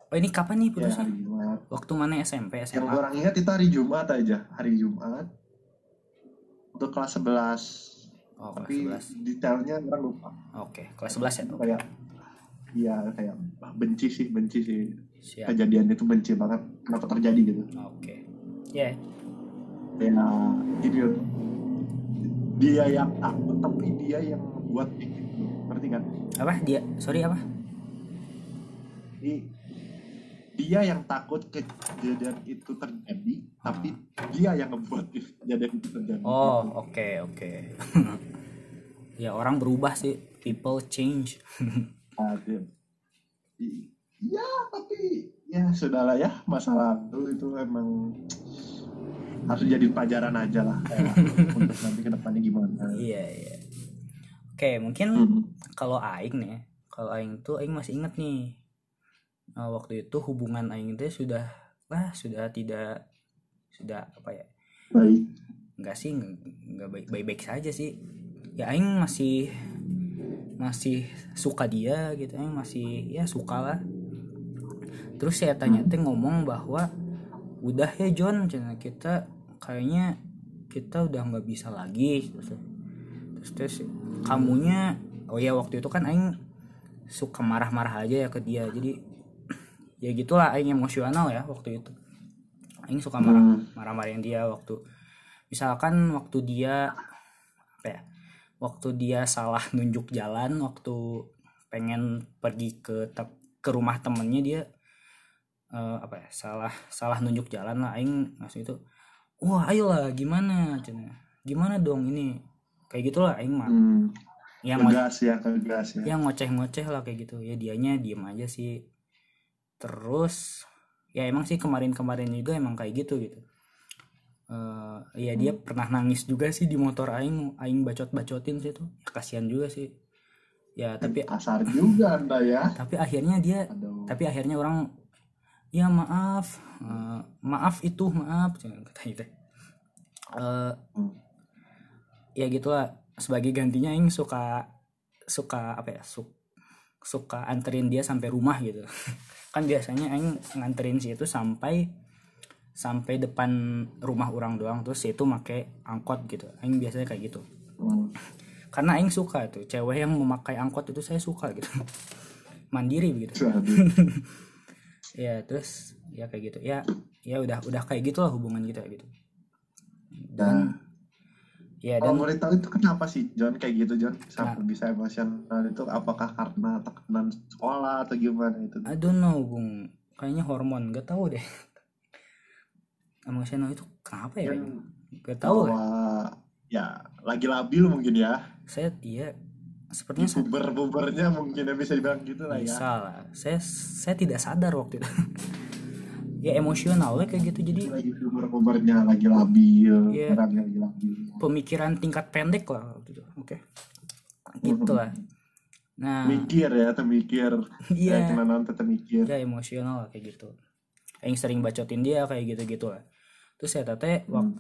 Oh ini kapan nih ya putusnya? hari Jumat. Waktu mana SMP yang SMA orang ingat itu hari Jumat aja. Hari Jumat untuk kelas 11 oh tapi kelas 11 detailnya orang lupa. Oke kelas 11 ya? Oke kayak iya kayak benci sih benci sih. Siap. Kejadian itu benci banget kenapa terjadi gitu. Oke. Ya. Kayak gini loh. dia yang takut tapi dia yang membuat kayak gitu. Ngerti kan apa? Dia sorry apa? Jadi, dia yang takut kejadian itu terjadi tapi dia yang membuat kejadian itu terjadi. Oh oke oke. Ya orang berubah sih. People change. Ada. Iya, tapi ya sudahlah ya. Masa lalu itu emang harus jadi pelajaran aja lah. Kayak untuk nanti ke depannya gimana. iya iya. Oke mungkin Hmm. kalau aing nih kalau aing tuh aing masih inget nih Nah, waktu itu hubungan aing itu sudah wah sudah tidak sudah apa ya? Baik. nggak sih nggak baik baik baik saja sih. Ya aing masih masih suka dia gitu aing masih ya suka lah. Terus saya tanya teh ngomong bahwa udah ya John kita kayaknya kita udah nggak bisa lagi. Terus terus, terus kamunya oh ya waktu itu kan aing suka marah-marah aja ya ke dia. Jadi ya gitulah aing emosional ya waktu itu aing suka marah Hmm. marah-marahin dia waktu misalkan waktu dia apa ya waktu dia salah nunjuk jalan waktu pengen pergi ke te- ke rumah temennya dia eh, apa ya salah salah nunjuk jalan lah aing langsung itu wah ayolah gimana Cenah. gimana dong ini kayak gitulah aing mah Hmm. yang ngo- Kegas ya, kegas ya. yang ngoceh-ngoceh lah kayak gitu ya dianya diem aja sih terus ya emang sih kemarin-kemarin juga emang kayak gitu gitu Eh ya dia pernah nangis juga sih di motor aing aing bacot-bacotin sih tuh ya, kasihan juga sih ya tapi Kasar juga anda ya. tapi akhirnya dia Aduh. tapi akhirnya orang ya maaf eh, maaf itu maaf kata gitu Eh, Hmm. ya gitulah sebagai gantinya Aing suka suka apa ya su- suka anterin dia sampai rumah gitu kan biasanya Aing nganterin si itu sampai sampai depan rumah orang doang. Terus si itu make angkot gitu. Aing biasanya kayak gitu. Karena Aing suka tuh. Cewek yang memakai angkot itu saya suka gitu. Mandiri begitu. Aduh. ya terus ya kayak gitu. Ya ya udah udah kayak gitulah hubungan kita gitu. Dan ya Kalau dan boleh tahu itu kenapa sih John kayak gitu John Nah. sampai bisa emosional itu apakah karena tekanan sekolah atau gimana itu? I don't know bung kayaknya hormon gak tahu deh emosional itu kenapa ya Kan gak tahu lah. bahwa ya lagi labil mungkin ya. saya iya sepertinya saya Puber-pubernya mungkin ya bisa dibilang gitu lah ya. bisa lah saya saya tidak sadar waktu itu ya emosional lah kayak gitu. Jadi Lagi puber-pubernya lagi labil, orangnya lagi labil. pemikiran tingkat pendek lah waktu itu oke gitu lah. Nah. Mikir ya, termikir. iya. Kayak kena nonton termikir. ya emosional lah kayak gitu. Yang sering bacotin dia kayak gitu gitu lah. Terus saya tete wak-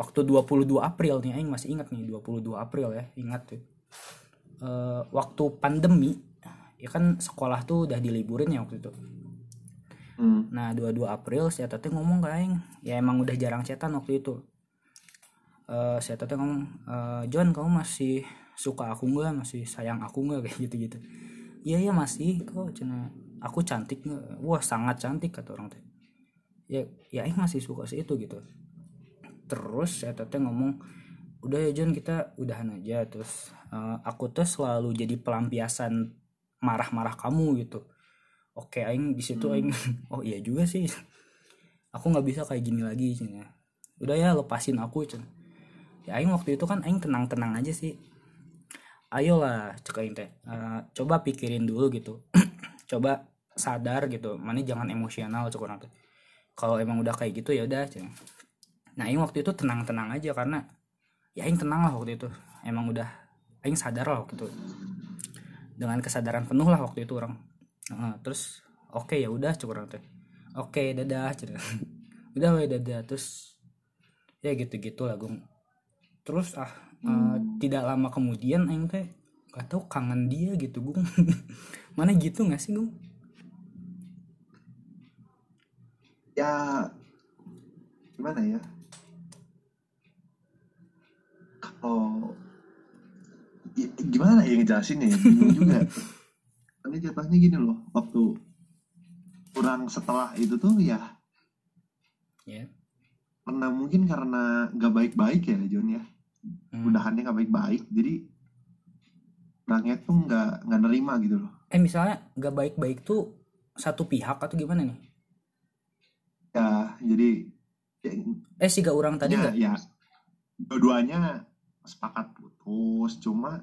waktu 22 April nih Aing masih ingat nih 22 April ya ingat tuh. Eh, waktu pandemi ya kan sekolah tuh udah diliburin ya waktu itu Hmm. nah 22 April saya tete ngomong ke Aing. Ya emang udah jarang cetan waktu itu. Eh saya tete ngomong "Eh, John kamu masih suka aku nggak? Masih sayang aku nggak? Kayak gitu gitu iya iya masih kok. Cina aku cantik nggak? Wah sangat cantik kata orang teh. Ya ya Aing masih suka sih itu gitu. Terus saya tete ngomong udah ya John kita udahan aja. Terus eh, aku tuh selalu jadi pelampiasan marah-marah kamu gitu oke aing di situ Hmm. aing oh iya juga sih. Aku nggak bisa kayak gini lagi cina udah ya lepasin aku cina ya aing waktu itu kan aing tenang-tenang aja sih. Ayolah cek aing teh. Eh, coba pikirin dulu gitu. Coba sadar gitu mana jangan emosional cek orang teh. Kalau emang udah kayak gitu ya udah cina nah aing waktu itu tenang-tenang aja karena ya aing tenang lah waktu itu. Emang udah aing sadar lah waktu itu. Dengan kesadaran penuh lah waktu itu orang Heeh, terus oke ya udah cukup orang teh. Oke dadah cenah. udah we dadah terus ya gitu-gitu lah gung. Terus ah eh, tidak lama kemudian aing teh gak tahu kangen dia gitu gung. Mana gitu nggak sih gung? Ya gimana ya? Kalau ya, gimana ya ngejelasin ya? Bingung juga tapi jatuhnya gini loh waktu kurang setelah itu tuh ya ya. Karena mungkin karena nggak baik-baik ya John ya. Hmm. udahannya nggak baik-baik jadi orangnya tuh nggak nggak nerima gitu loh. Eh misalnya nggak baik-baik tuh satu pihak atau gimana nih? Ya jadi ya, eh sih gak orang tadi ya, nggak? ya dua-duanya sepakat putus cuma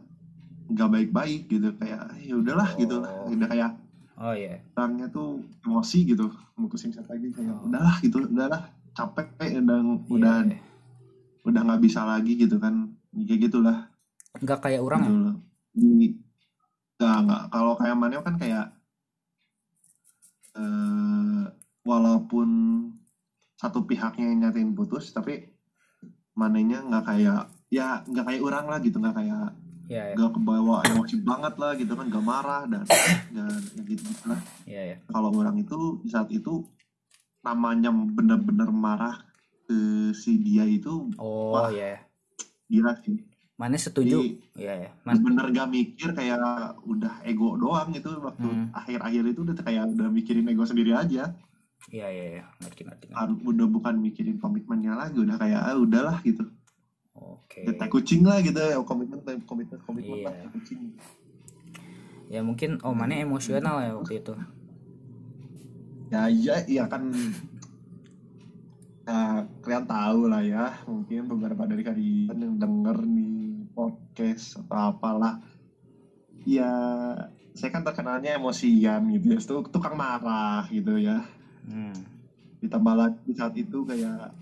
nggak baik-baik gitu kayak ya udahlah gitu Oh. udah kayak oh iya orangnya tuh emosi gitu mutusin siapa lagi kayak Oh. udahlah gitu udahlah capek kayak udah udah Iya. udah nggak bisa lagi gitu kan kayak gitulah nggak kayak orang gitu ya. Di, nggak nggak kalau kayak Maneo kan kayak eh walaupun satu pihaknya yang nyatain putus tapi manenya nggak kayak ya nggak kayak orang lah gitu nggak kayak ya ya nggak kebawa emosi banget lah gitu kan nggak marah dan dan ya gitu lah ya, ya. kalau orang itu di saat itu namanya bener-bener marah ke si dia itu oh Wah. ya gila sih mana setuju Jadi, ya ya man bener gak mikir kayak udah ego doang gitu waktu Hmm. akhir-akhir itu udah kayak udah mikirin ego sendiri aja ya ya ya ngerti ngerti, ngerti. Udah bukan mikirin komitmennya lagi udah kayak ah, udahlah gitu oke. Tai kucing lah gitu ya komitmen komitmen komitmen Iya. lah tai kucing. Ya mungkin oh mana emosional ya waktu itu. Ya iya iya kan. Ya, kalian tahu lah ya mungkin beberapa dari kalian yang denger nih podcast atau apalah. Ya saya kan terkenalnya emosian gitu ya Tuk- tukang marah gitu ya. Hmm. ditambah lagi saat itu kayak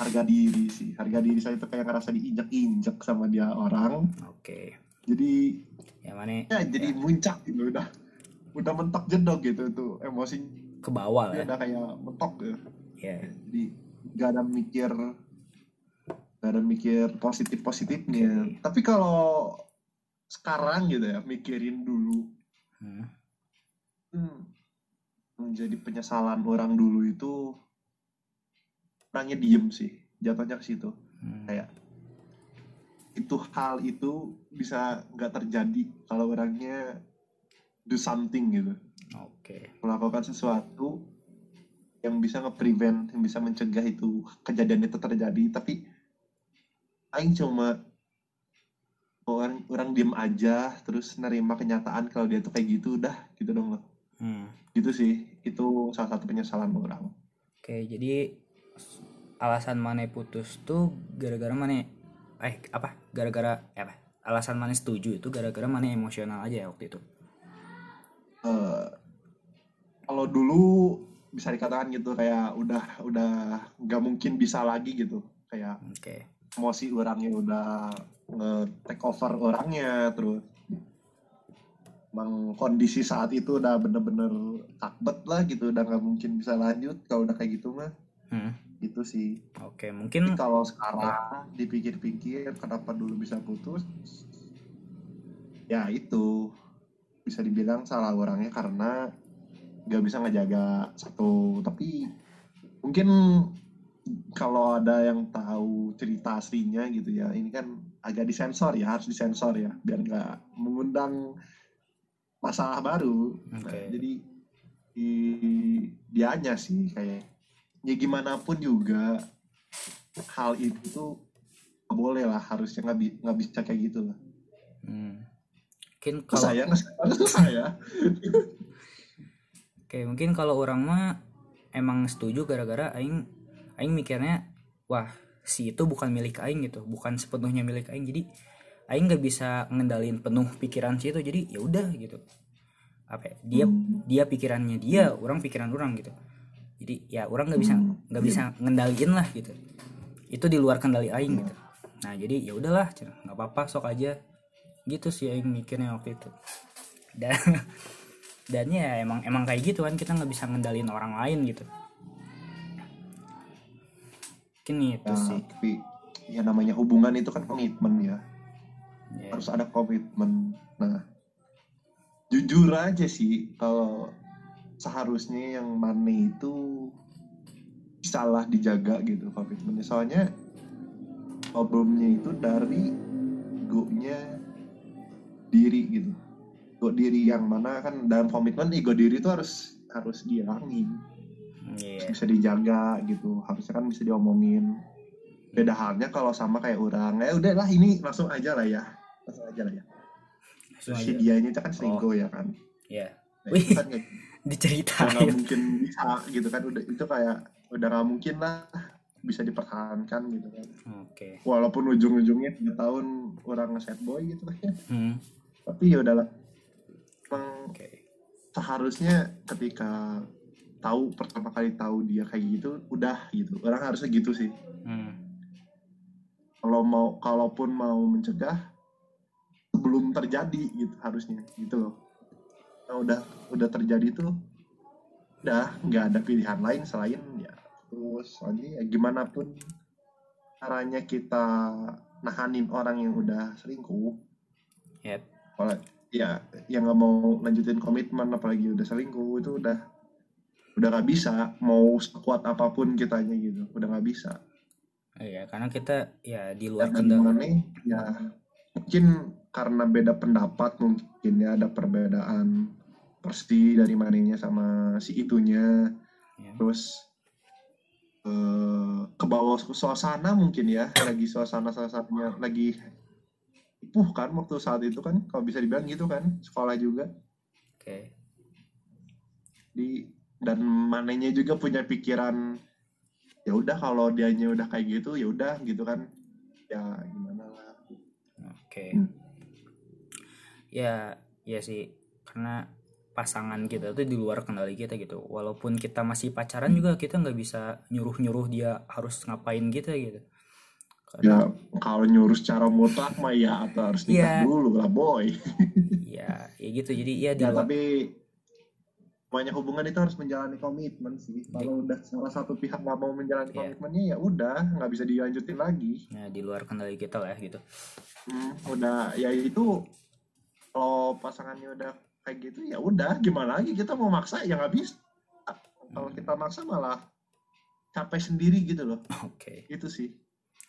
harga diri sih. Harga diri saya itu kayak ngerasa diinjek-injek sama dia orang. Oke. Jadi ya mana ya jadi muncak gitu udah. Udah mentok jedok gitu tuh emosi. Ke bawah lah udah kayak mentok gitu ya. Jadi gak ada mikir gak ada mikir positif positifnya Oke. tapi kalau sekarang gitu ya mikirin dulu. Hmm. hmm, menjadi penyesalan orang dulu itu orangnya diem sih jatuhnya ke situ Hmm. kayak itu hal itu bisa nggak terjadi kalau orangnya do something gitu oke melakukan sesuatu yang bisa nge-prevent, yang bisa mencegah itu kejadian itu terjadi, tapi aing cuma orang orang diem aja terus nerima kenyataan kalau dia tuh kayak gitu udah gitu dong loh. hmm. Gitu sih. Itu salah satu penyesalan orang. oke jadi alasan mana putus tuh gara-gara mana eh apa? Gara-gara eh, apa? Alasan mana setuju itu gara-gara mana emosional aja ya waktu itu. Eh kalau dulu bisa dikatakan gitu kayak udah udah nggak mungkin bisa lagi gitu. Kayak oke. emosi orangnya udah nge-take over orangnya terus emang kondisi saat itu udah bener-bener takbet lah gitu udah nggak mungkin bisa lanjut kalau udah kayak gitu mah. Hmm. Gitu sih. Oke mungkin Tapi kalau sekarang dipikir-pikir kenapa dulu bisa putus ya itu. Bisa dibilang salah orangnya karena nggak bisa ngejaga satu. Tapi mungkin kalau ada yang tahu cerita aslinya gitu ya ini kan agak disensor ya harus disensor ya biar nggak mengundang masalah baru. Nah, Oke. jadi di dianya sih kayak ya gimana pun juga hal itu tuh boleh lah harusnya nggak bi- nggak bisa kayak gitu lah hmm. mungkin kalau saya saya Oke, mungkin kalau orang mah emang setuju gara-gara aing aing mikirnya wah si itu bukan milik aing gitu, bukan sepenuhnya milik aing. Jadi aing nggak bisa ngendalin penuh pikiran si itu. Jadi ya udah gitu. Apa ya, dia Hmm. dia pikirannya dia, orang pikiran orang gitu. Jadi ya orang nggak bisa Hmm. nggak bisa ngendaliin lah gitu. Itu di luar kendali aing gitu. nah jadi ya udahlah nggak apa-apa sok aja gitu sih yang mikirnya waktu itu dan dan ya emang emang kayak gitu kan kita nggak bisa ngendalin orang lain gitu mungkin itu Ya, sih tapi ya namanya hubungan itu kan komitmen ya. Ya, Harus ada komitmen. Nah, jujur aja sih kalau seharusnya yang mana itu salah dijaga gitu komitmennya. Soalnya problemnya itu dari egonya diri gitu. Ego diri yang mana kan dalam komitmen ego diri itu harus harus dihilangin. iya bisa dijaga gitu harusnya kan bisa diomongin beda halnya kalau sama kayak orang ya udahlah ini langsung aja lah ya langsung aja lah ya langsung si aja dia ini kan selingkuh ya kan ya nah, Wih. itu kan nggak udah nggak diceritain mungkin bisa gitu kan udah itu kayak udah nggak mungkin lah bisa dipertahankan gitu kan. Oke. Walaupun ujung-ujungnya tiga tahun orang nge-sad boy gitu kan. Hmm, tapi ya udahlah. Emang oke. seharusnya ketika tahu pertama kali tahu dia kayak gitu udah gitu. Orang harusnya gitu sih. Hmm, kalau mau kalaupun mau mencegah sebelum terjadi gitu harusnya gitu loh nah, udah udah terjadi tuh udah nggak ada pilihan lain selain ya terus soalnya ya gimana pun caranya kita nahanin orang yang udah selingkuh. Yep. kalau ya yang nggak mau lanjutin komitmen apalagi udah selingkuh itu udah udah nggak bisa mau sekuat apa pun kitanya gitu udah nggak bisa. Iya karena kita ya di luar gimana ya mungkin karena beda pendapat mungkin ya ada perbedaan persi dari manenya sama si itunya. Ya. terus eh ke bawah suasana mungkin ya. Lagi suasana salah satunya lagi puh kan waktu saat itu kan kalau bisa dibilang gitu kan sekolah juga. Oke. Di dan manenya juga punya pikiran ya udah kalau dianya udah kayak gitu ya udah gitu kan. Ya gimana lah. Oke. Hmm. ya ya sih. Karena pasangan kita tuh di luar kendali kita gitu. Walaupun kita masih pacaran juga kita nggak bisa nyuruh nyuruh dia harus ngapain kita gitu. Ya kalau nyuruh secara mutlak mah ya atau harus nikah Iya. dulu lah boy. Ya ya gitu. Jadi ya di ya luar tapi banyak hubungan itu harus menjalani komitmen sih. Kalau udah salah satu pihak nggak mau menjalani Iya. komitmennya ya udah nggak bisa dilanjutin lagi. Ya, di luar kendali kita lah gitu. Hmm, udah ya itu kalau pasangannya udah kayak gitu ya udah gimana lagi kita mau maksa ya nggak bisa kalau kita maksa malah capek sendiri gitu loh oke itu sih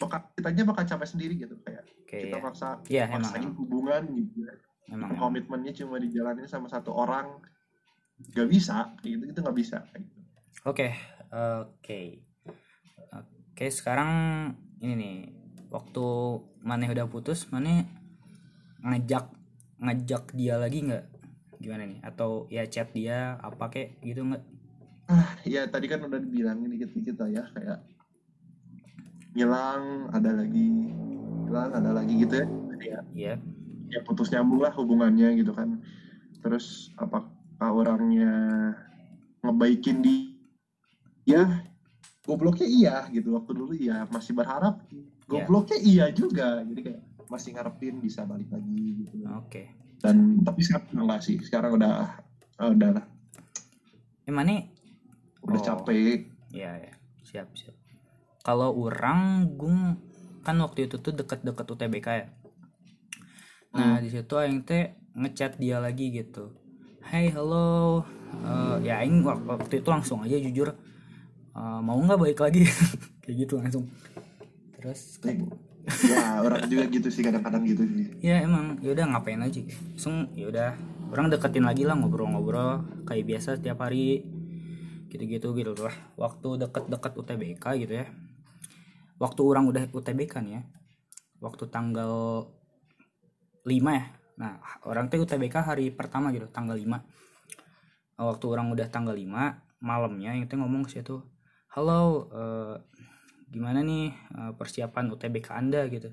bakal kitanya bakal capek sendiri gitu kayak oke kita ya maksa emang, maksain emang. hubungan gitu emang, emang. komitmennya cuma dijalanin sama satu orang gak bisa kayak gitu itu nggak bisa kayak gitu. Oke, oke, oke. Sekarang ini nih, waktu Maneh udah putus, Maneh ngajak ngajak dia lagi nggak? Gimana nih? Atau ya chat dia apa kek gitu nggak? ah ya tadi kan udah dibilangin dikit-dikit lah ya kayak ngilang ada lagi hilang ada lagi gitu ya. Ya Iya, ya putus nyambung lah hubungannya gitu kan. Terus apakah orangnya ngebaikin di ya gobloknya iya gitu waktu dulu iya masih berharap gobloknya iya juga. Jadi kayak masih ngarepin bisa balik lagi gitu. Oke. Dan tapi sekarang enggak sih sekarang udah ah, udah lah Eh Maneh, udah Oh. capek ya ya, siap siap. Kalau orang gung kan waktu itu tuh deket-deket UTBK ya. Nah di situ aing teh ngechat dia lagi gitu. Hey halo, Eh, ya aing wak- waktu itu langsung aja jujur eh, mau nggak balik lagi kayak gitu langsung. Terus ya orang juga gitu sih kadang-kadang gitu sih. Ya emang. Yaudah ngapain aja? Langsung yaudah orang deketin lagi lah ngobrol-ngobrol kayak biasa setiap hari. Gitu-gitu gitu lah. Waktu deket-deket UTBK gitu ya. Waktu orang udah UTBK nih ya. Waktu tanggal 5 ya. Nah orang teh UTBK hari pertama gitu tanggal 5 waktu orang udah tanggal 5 malamnya yang teh ngomong ke situ halo eh, gimana nih eh, persiapan UTBK anda gitu.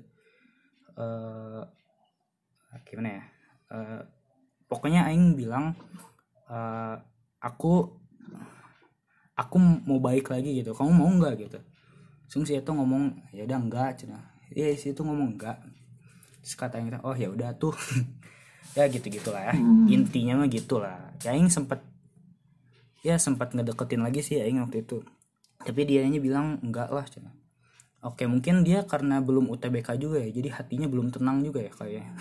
Eh gimana ya? Eh, pokoknya aing bilang eh, aku aku mau baik lagi gitu. Kamu mau nggak gitu? Langsung si itu ngomong ya udah enggak cina. Iya si itu ngomong enggak terus teh, oh ya udah tuh. Ya gitu gitulah ya. Hmm. intinya mah gitulah. Ya Aing sempet ya sempat ngedeketin lagi sih Aing waktu itu tapi dianya bilang enggak lah cina oke mungkin dia karena belum UTBK juga ya jadi hatinya belum tenang juga ya kayaknya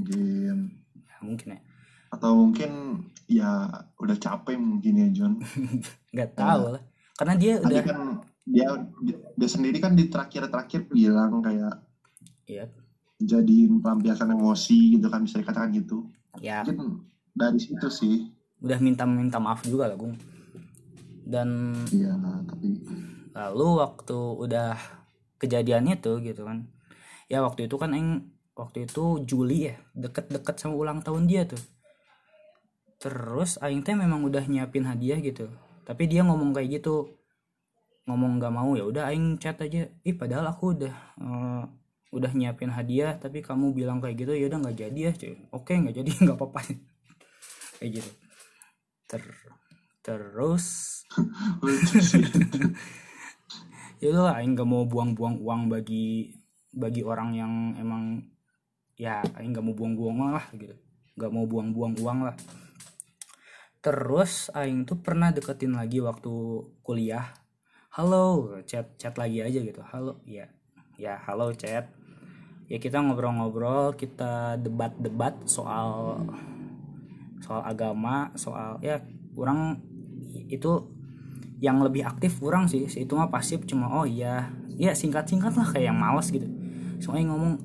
mungkin ya, mungkin ya. Atau mungkin ya udah capek mungkin ya John. Nggak tahu lah. Karena dia tadi udah kan dia dia sendiri kan di terakhir-terakhir bilang kayak ya jadi pelampiasan emosi gitu kan bisa dikatakan gitu. Ya. Mungkin dari situ sih. Udah minta minta maaf juga lah Gung dan iya tapi lalu waktu udah kejadian itu gitu kan. Ya waktu itu kan Aing waktu itu Juli ya deket-deket sama ulang tahun dia tuh. Terus Aing teh memang udah nyiapin hadiah gitu. Tapi dia ngomong kayak gitu. Ngomong nggak mau ya udah Aing chat aja. Ih padahal aku udah eh, udah nyiapin hadiah tapi kamu bilang kayak gitu ya udah nggak jadi ya cuy. Oke nggak jadi nggak apa-apa. Kayak gitu. Ter terus. Ya udah lah aing gak mau buang-buang uang bagi bagi orang yang emang ya aing gak mau buang-buang uang lah gitu. Gak mau buang-buang uang lah. Terus aing tuh pernah deketin lagi waktu kuliah. Halo chat chat lagi aja gitu. Halo ya ya halo chat. Ya kita ngobrol-ngobrol kita debat-debat soal soal agama soal ya kurang itu yang lebih aktif kurang sih. Si itu mah pasif cuma oh iya. Ya singkat-singkat lah kayak yang males gitu. Soalnya ngomong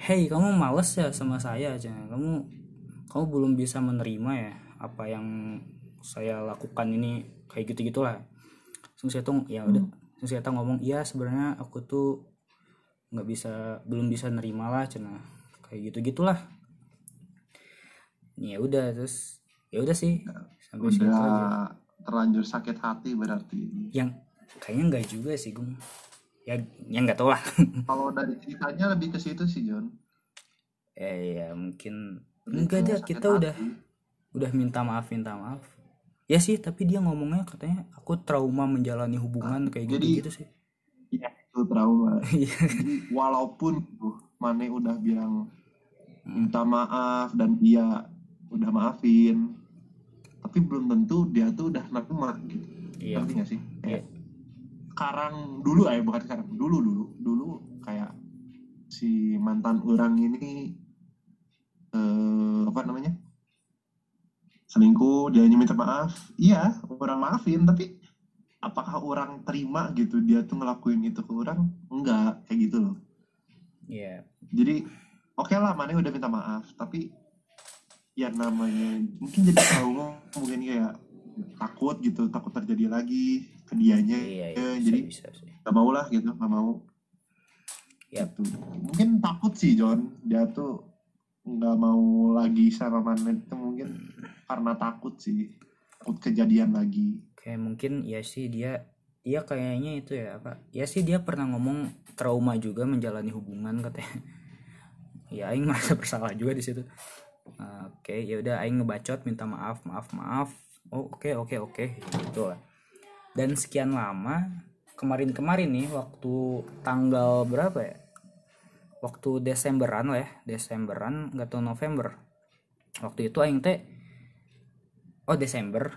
hey kamu males ya sama saya aja. Kamu kamu belum bisa menerima ya apa yang saya lakukan ini kayak gitu gitulah Terus saya tuh ya udah. Terus saya tuh ngomong iya sebenarnya aku tuh nggak bisa belum bisa nerima lah cina. Kayak gitu gitulah ya udah terus ya udah sih. Sampai situ aja. udah terlanjur sakit hati berarti yang kayaknya enggak juga sih gung. Ya yang nggak tahu lah. Kalau dari ceritanya lebih ke situ sih John. Eh ya mungkin enggak sakit kita udah hati. udah minta maaf minta maaf. Ya sih tapi dia ngomongnya katanya aku trauma menjalani hubungan kayak gitu jadi- gitu sih. Iya itu trauma. Iya. Jadi, walaupun tuh Mane udah bilang Hmm. minta maaf dan dia udah maafin tapi belum tentu dia tuh udah nerima gitu. Iya. Ngerti gak sih? Iya. kayak sekarang dulu aja bukan sekarang dulu dulu dulu kayak si mantan orang ini eh apa namanya? Selingkuh dia minta maaf. Iya orang maafin tapi apakah orang terima gitu dia tuh ngelakuin itu ke orang? Enggak kayak gitu loh. Iya. Jadi oke lah mana udah minta maaf tapi ya namanya mungkin jadi trauma mungkin kayak takut gitu takut terjadi lagi ke dianya. Iya, iya Ya, bisa, jadi bisa. sih gak mau lah gitu gak mau. Yap. gitu. mungkin takut sih John. Dia tuh nggak mau lagi sama mana itu mungkin karena takut sih. Takut kejadian lagi. Kayak mungkin ya sih dia Iya kayaknya itu ya apa ya sih dia pernah ngomong trauma juga menjalani hubungan katanya. Ya Aing merasa bersalah juga di situ Oke ya udah Aing ngebacot minta maaf maaf maaf. Oh oke oke oke gitu lah. Dan sekian lama kemarin-kemarin nih waktu tanggal berapa ya? Waktu Desemberan lah ya Desemberan nggak tahu November. Waktu itu Aing teh oh Desember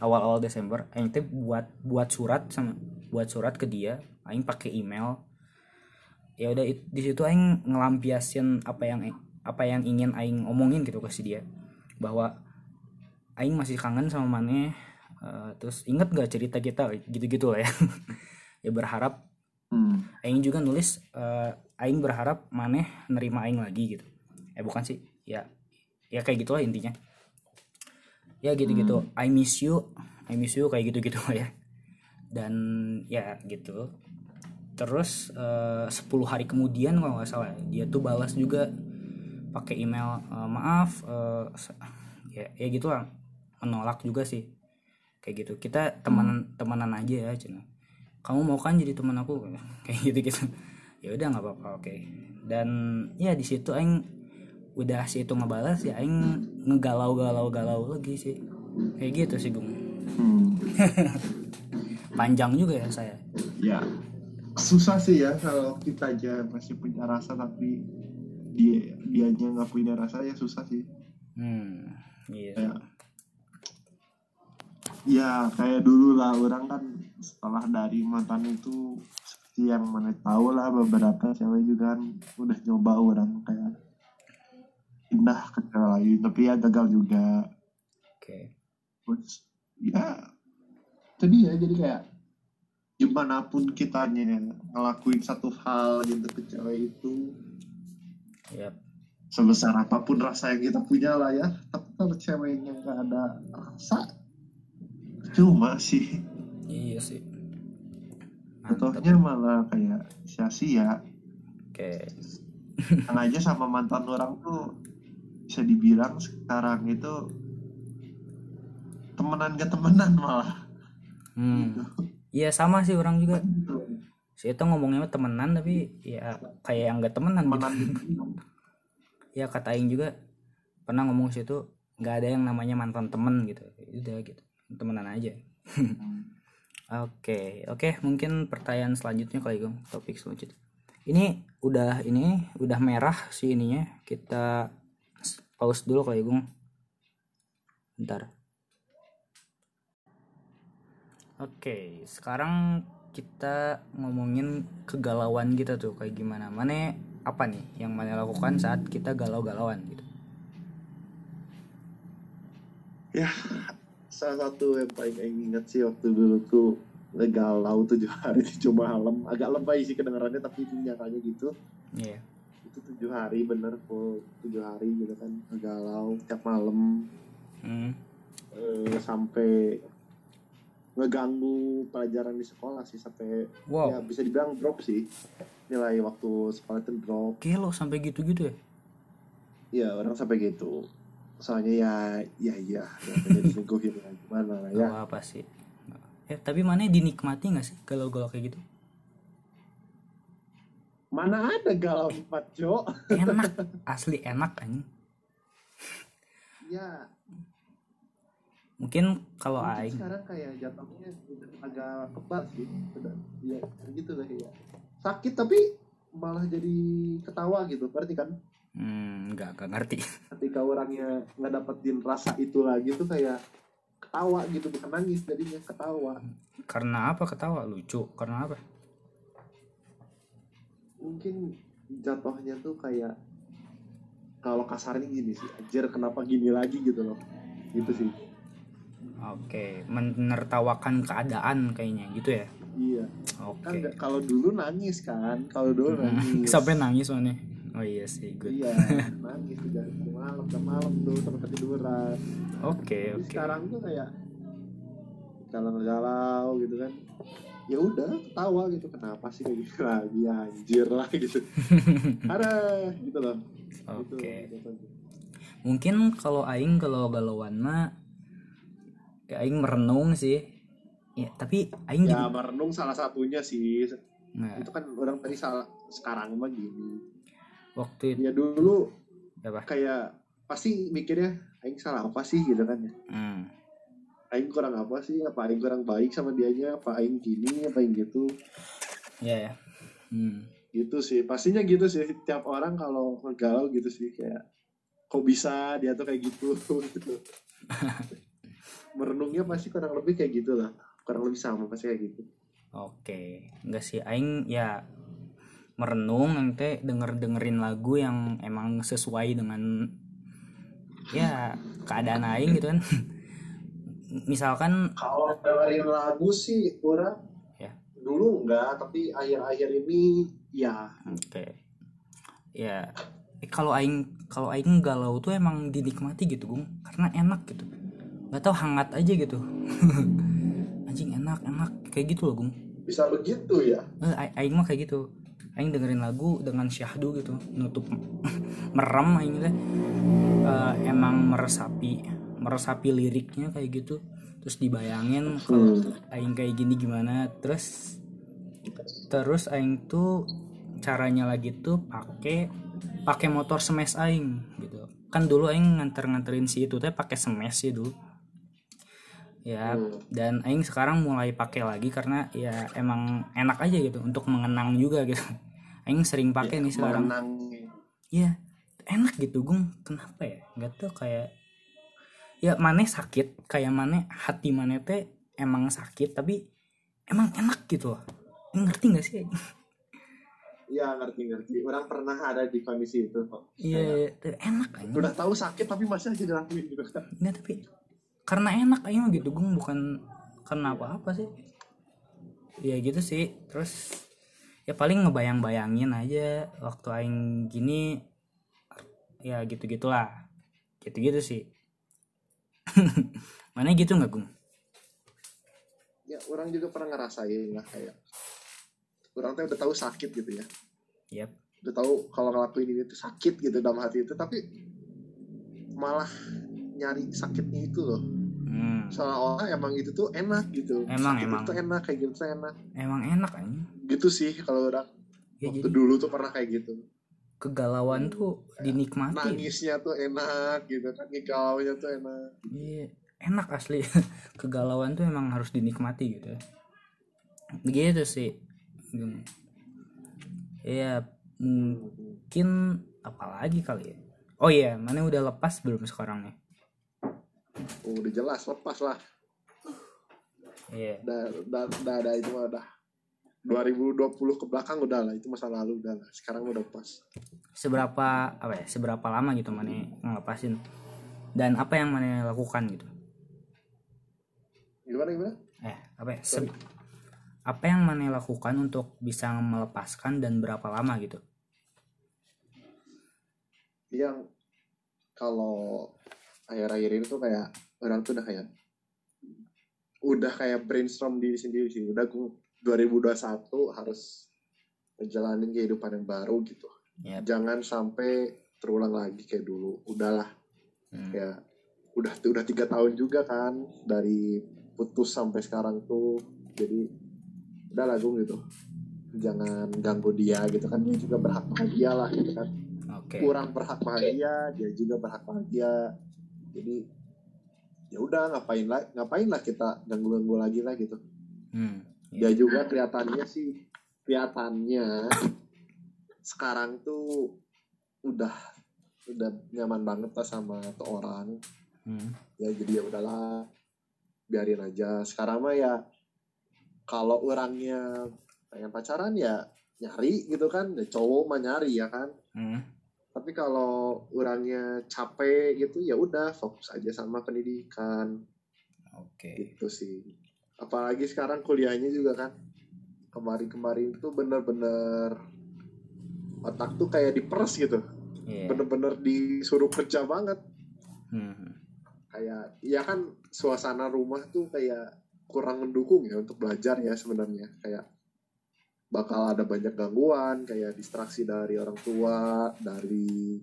awal-awal Desember Aing teh buat buat surat sama buat surat ke dia Aing pakai email. Ya udah di situ Aing ngelampiasin apa yang apa yang ingin Aing omongin gitu ke si dia. Bahwa Aing masih kangen sama Mane eh, terus inget gak cerita kita? Gitu-gitu lah ya. Ya berharap hmm. Aing juga nulis eh, Aing berharap Maneh nerima Aing lagi gitu. Eh bukan sih. Ya ya kayak gitulah intinya. Ya gitu-gitu. I miss you. I miss you kayak gitu-gitu ya. Dan ya gitu. Terus eh, 10 hari kemudian kalau nggak salah dia tuh balas juga pakai email eh, maaf se- ya ya gitu lah menolak juga sih. Kayak gitu. Kita teman temenan aja ya cina. Kamu mau kan jadi teman aku? Kayak gitu gitu. Ya udah nggak apa-apa oke. Dan ya di situ aing udah si itu ngebalas ya aing ngegalau galau galau lagi sih. Kayak gitu sih gung Hmm. panjang juga ya saya. Ya susah sih ya kalau kita aja masih punya rasa tapi dia nggak punya rasa ya susah sih. Hmm iya kayak ya kayak dulu lah orang kan setelah dari mantan itu seperti yang mana tahu lah beberapa cewek juga kan udah nyoba orang kayak pindah ke cewek lain tapi ya gagal juga. Oke. Terus ya tadi ya jadi kayak gimana pun kita ngelakuin satu hal gitu ke cewek itu Yap. sebesar apa pun rasa yang kita punya lah ya. Tapi kalau ceweknya nggak ada rasa cuma sih. Iya sih. Contohnya malah kayak sia-sia. Oke. Yang aja sama mantan orang tuh bisa dibilang sekarang itu temenan gak temenan malah. Hmm. Iya sama sih orang juga si itu ngomongnya temenan tapi ya kayak yang gak temenan gitu. Temenan ya kata Aing juga pernah ngomong situ nggak ada yang namanya mantan temen gitu. Udah gitu temenan aja. Oke oke mungkin pertanyaan selanjutnya kali Gong topik selanjutnya. Ini udah ini udah merah sih ininya. Kita pause dulu kali Gong. Bentar. Oke sekarang kita ngomongin kegalauan kita tuh kayak gimana? Mana apa nih yang mana lakukan saat kita galau-galauan gitu? Ya salah satu yang paling ingat sih waktu dulu tuh ngegalau tujuh hari tujuh malam agak lebay sih kedengarannya tapi itu nyatanya gitu. Iya. Itu tujuh hari bener full tujuh hari gitu kan ngegalau tiap malam. Hmm. eh, sampai ngeganggu pelajaran di sekolah sih sampai Wow. ya bisa dibilang drop sih nilai waktu sekolah itu drop Oke lo sampai gitu-gitu ya? ya orang sampai gitu soalnya ya ya ya namanya diselingkuhin ya gimana lah ya Gak apa sih. Eh tapi mana dinikmati gak sih galau-galau kayak gitu? mana ada galau empat jo Enak, asli enak kan? ya Mungkin kalau mungkin aing sekarang kayak jatuhnya agak kebal sih. Ya gitu lah ya. Sakit tapi malah jadi ketawa gitu berarti kan? Hmm, nggak nggak ngerti. ketika orangnya nggak dapetin rasa itu lagi tuh kayak ketawa gitu bukan nangis jadinya ketawa. Karena apa ketawa? Lucu? Karena apa? mungkin jatuhnya tuh kayak kalau kasarnya gini sih anjir kenapa gini lagi gitu loh. Gitu sih Oke, menertawakan keadaan kayaknya gitu ya. iya Oke. kan kalau dulu nangis kan kalau dulu nangis Sampai nangis mana? Oh iya sih, good. iya nangis dari malam ke malam tuh sampai ketiduran Oke, Tapi oke. sekarang tuh kayak galau-galau gitu kan ya udah ketawa gitu kenapa sih kayak gitu lagi anjir lah gitu ada gitu loh gitu, Oke. gitu. Mungkin kalau aing kalau galauan mah aing merenung sih. Ya, tapi aing ya juga merenung salah satunya sih. Nah, itu kan orang tadi salah sekarang mah gini. Waktu itu ya dulu apa? kayak pasti mikirnya aing salah apa sih? gitu kan ya. Hmm. aing kurang apa sih? Apa aing kurang baik sama dianya? Apa aing gini? Apa aing gitu? Ya ya. Hmm. gitu sih. Pastinya gitu sih. Tiap orang kalau ngegalau gitu sih kayak kok bisa dia tuh kayak gitu? Gitu merenungnya pasti kurang lebih kayak gitu lah kurang lebih sama pasti kayak gitu Oke, enggak sih aing ya merenung nanti denger dengerin lagu yang emang sesuai dengan ya keadaan aing gitu kan. Misalkan kalau dengerin lagu sih kurang Ya. dulu enggak tapi akhir-akhir ini ya oke. Ya eh, kalau aing kalau aing galau tuh emang dinikmati gitu, Gung. Karena enak gitu. Gak tau hangat aja gitu. Anjing enak, enak. Kayak gitu loh, Gung. bisa begitu ya? Eh, aing mah kayak gitu. Aing dengerin lagu dengan syahdu gitu. Nutup merem aing teh. Eh, emang meresapi meresapi liriknya kayak gitu. Terus dibayangin kalau aing kayak gini gimana. Terus terus aing tuh caranya lagi tuh pakai pakai motor smash aing gitu. Kan dulu aing nganter nganterin si itu teh pakai smash sih dulu ya Hmm. dan aing sekarang mulai pakai lagi karena ya emang enak aja gitu untuk mengenang juga gitu aing sering pakai nih sekarang mengenang Iya, enak gitu, Gung. Kenapa ya? Gak tau kayak ya mana sakit, kayak mana hati mana teh emang sakit tapi emang enak gitu loh. Ngerti gak sih? Iya ngerti-ngerti. Orang pernah ada di kondisi itu kok. Iya, enak aja. Udah tahu sakit tapi masih aja dilakuin gitu kan. Enggak tapi karena enak aja gitu, Gung. Bukan karena apa-apa sih. Ya gitu sih. Terus ya paling ngebayang-bayangin aja waktu aing gini ya gitu-gitulah. Gitu-gitu sih. mana gitu nggak, Gung? Ya orang juga pernah ngerasain lah kayak. Orang tuh udah tahu sakit gitu ya. Yap. Udah tahu kalau ngelakuin ini tuh sakit gitu dalam hati itu. Tapi malah nyari sakitnya itu loh. Hmm. Seolah-olah emang itu tuh enak gitu. Emang, emang. itu enak kayak gitu tuh enak. Emang enak aja. Gitu sih kalau orang Ya waktu jadi dulu tuh pernah kayak gitu. kegalauan tuh dinikmati. Nangisnya tuh enak gitu kan. Galaunya tuh enak. Iya, enak asli. kegalauan tuh emang harus dinikmati gitu. Begitu sih. Hmm. Iya, mungkin apalagi kali ya. Oh iya, mana udah lepas belum sekarang nih? Oh, udah jelas lepas lah. Iya. Udah, udah, udah itu mah udah 2020 ke belakang udah lah itu masa lalu udah lah sekarang udah pas Seberapa apa ya? Seberapa lama gitu mana ngelepasin? Dan apa yang mana lakukan gitu? gimana gimana Eh, apa ya? Se- apa yang mana lakukan untuk bisa melepaskan dan berapa lama gitu? yang kalau akhir-akhir ini tuh kayak orang tuh udah kayak udah kayak brainstorm diri sendiri sih. Udah gue 2021 harus menjalani kehidupan yang baru gitu. Yap. jangan sampai terulang lagi kayak dulu. Udahlah. Hmm. kayak udah udah tiga tahun juga kan dari putus sampai sekarang tuh. Jadi udah lagu gitu. Jangan ganggu dia gitu kan. Dia juga berhak bahagia lah gitu kan. Oke. kurang berhak bahagia dia juga berhak bahagia jadi ya udah ngapain lah ngapain lah kita ganggu ganggu lagi lah gitu Hmm. dia juga kelihatannya sih kelihatannya sekarang tuh udah udah nyaman banget lah sama tuh orang Hmm. ya jadi ya udahlah biarin aja sekarang mah ya kalau orangnya pengen pacaran ya nyari gitu kan ya cowok mah nyari ya kan Hmm. Tapi kalau orangnya capek gitu ya udah fokus aja sama pendidikan Oke. gitu sih apalagi sekarang kuliahnya juga kan kemarin-kemarin tuh bener-bener otak tuh kayak diperes gitu Iya. bener-bener disuruh kerja banget Hmm. kayak ya kan suasana rumah tuh kayak kurang mendukung ya untuk belajar ya sebenarnya kayak bakal ada banyak gangguan kayak distraksi dari orang tua dari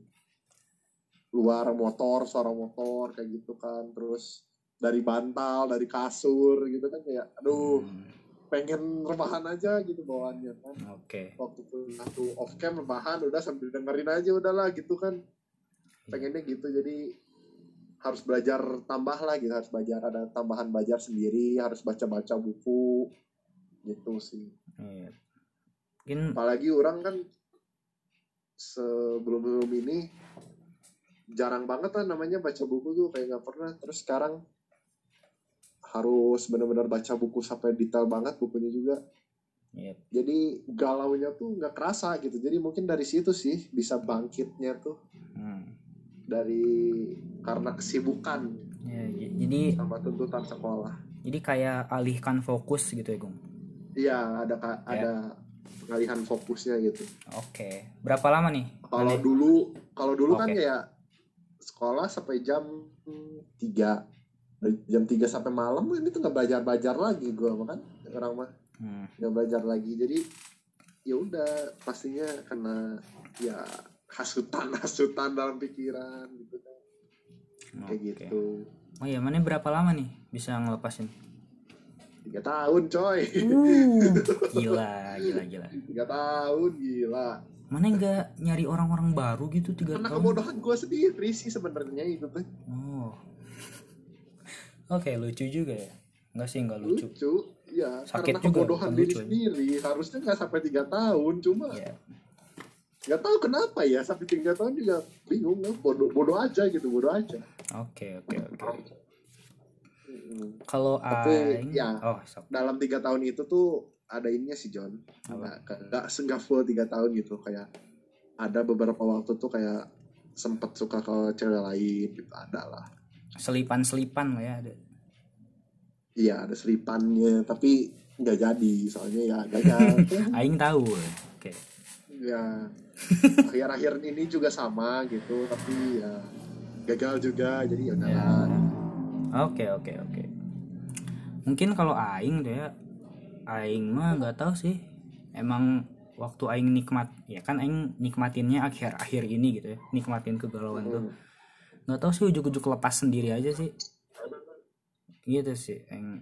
luar motor suara motor kayak gitu kan terus dari bantal dari kasur gitu kan kayak aduh Hmm. pengen rebahan aja gitu bawaannya kan Oke. waktu satu off cam rebahan udah sambil dengerin aja udahlah gitu kan pengennya gitu jadi harus belajar tambah lah gitu harus belajar ada tambahan belajar sendiri harus baca baca buku gitu sih Iya. Mungkin apalagi orang kan sebelum sebelum ini jarang banget lah namanya baca buku tuh kayak nggak pernah terus sekarang harus benar-benar baca buku sampai detail banget bukunya juga Yep. jadi galaunya tuh nggak kerasa gitu jadi mungkin dari situ sih bisa bangkitnya tuh Hmm. dari karena kesibukan Ya, jadi sama tuntutan sekolah jadi kayak alihkan fokus gitu ya, Gung. iya ada Ya. Pengalihan fokusnya gitu Oke. Berapa lama nih? kalau dulu kalau dulu kan Oke. ya sekolah sampai jam 3 Dari jam 3 sampai malam ini tuh nggak belajar belajar lagi gue kan orang mah Hmm. nggak belajar lagi jadi ya udah pastinya kena ya hasutan hasutan dalam pikiran gitu kan kayak Oke. gitu Oh iya, mana berapa lama nih bisa ngelepasin? Tiga tahun coy. Uh, gila, gila, gila. tiga tahun gila. Mana nggak nyari orang-orang baru gitu tiga karena tahun? kebodohan gue sendiri sih sebenarnya itu tuh Oh. oke lucu juga ya. Enggak sih enggak lucu. Lucu ya Sakit karena juga, kebodohan bukan diri lucu. sendiri. Harusnya nggak sampai tiga tahun cuma ya nggak tahu kenapa ya sampai tiga tahun juga bingung. Ya. bodoh bodoh aja gitu bodoh aja. Oke oke oke Kalau Tapi, aing ya. oh sok. dalam tiga tahun itu tuh ada ininya sih John. Nggak nggak full tiga tahun gitu. Kayak ada beberapa waktu tuh kayak sempet suka ke cewek lain gitu ada lah. Selipan selipan lah ya ada. Iya ada seripannya tapi nggak jadi. Soalnya ya gagal aing tahu. Oke. Ya akhir-akhir ini juga sama gitu tapi ya gagal juga. Jadi ya udah Ya. Oke oke oke. Mungkin kalau aing deh ya, aing mah nggak tahu sih. Emang waktu aing nikmat ya kan aing nikmatinnya akhir-akhir ini gitu ya. Nikmatin kegalauan tuh. Hmm. Nggak tahu sih ujuk-ujuk lepas sendiri aja sih. Gitu sih aing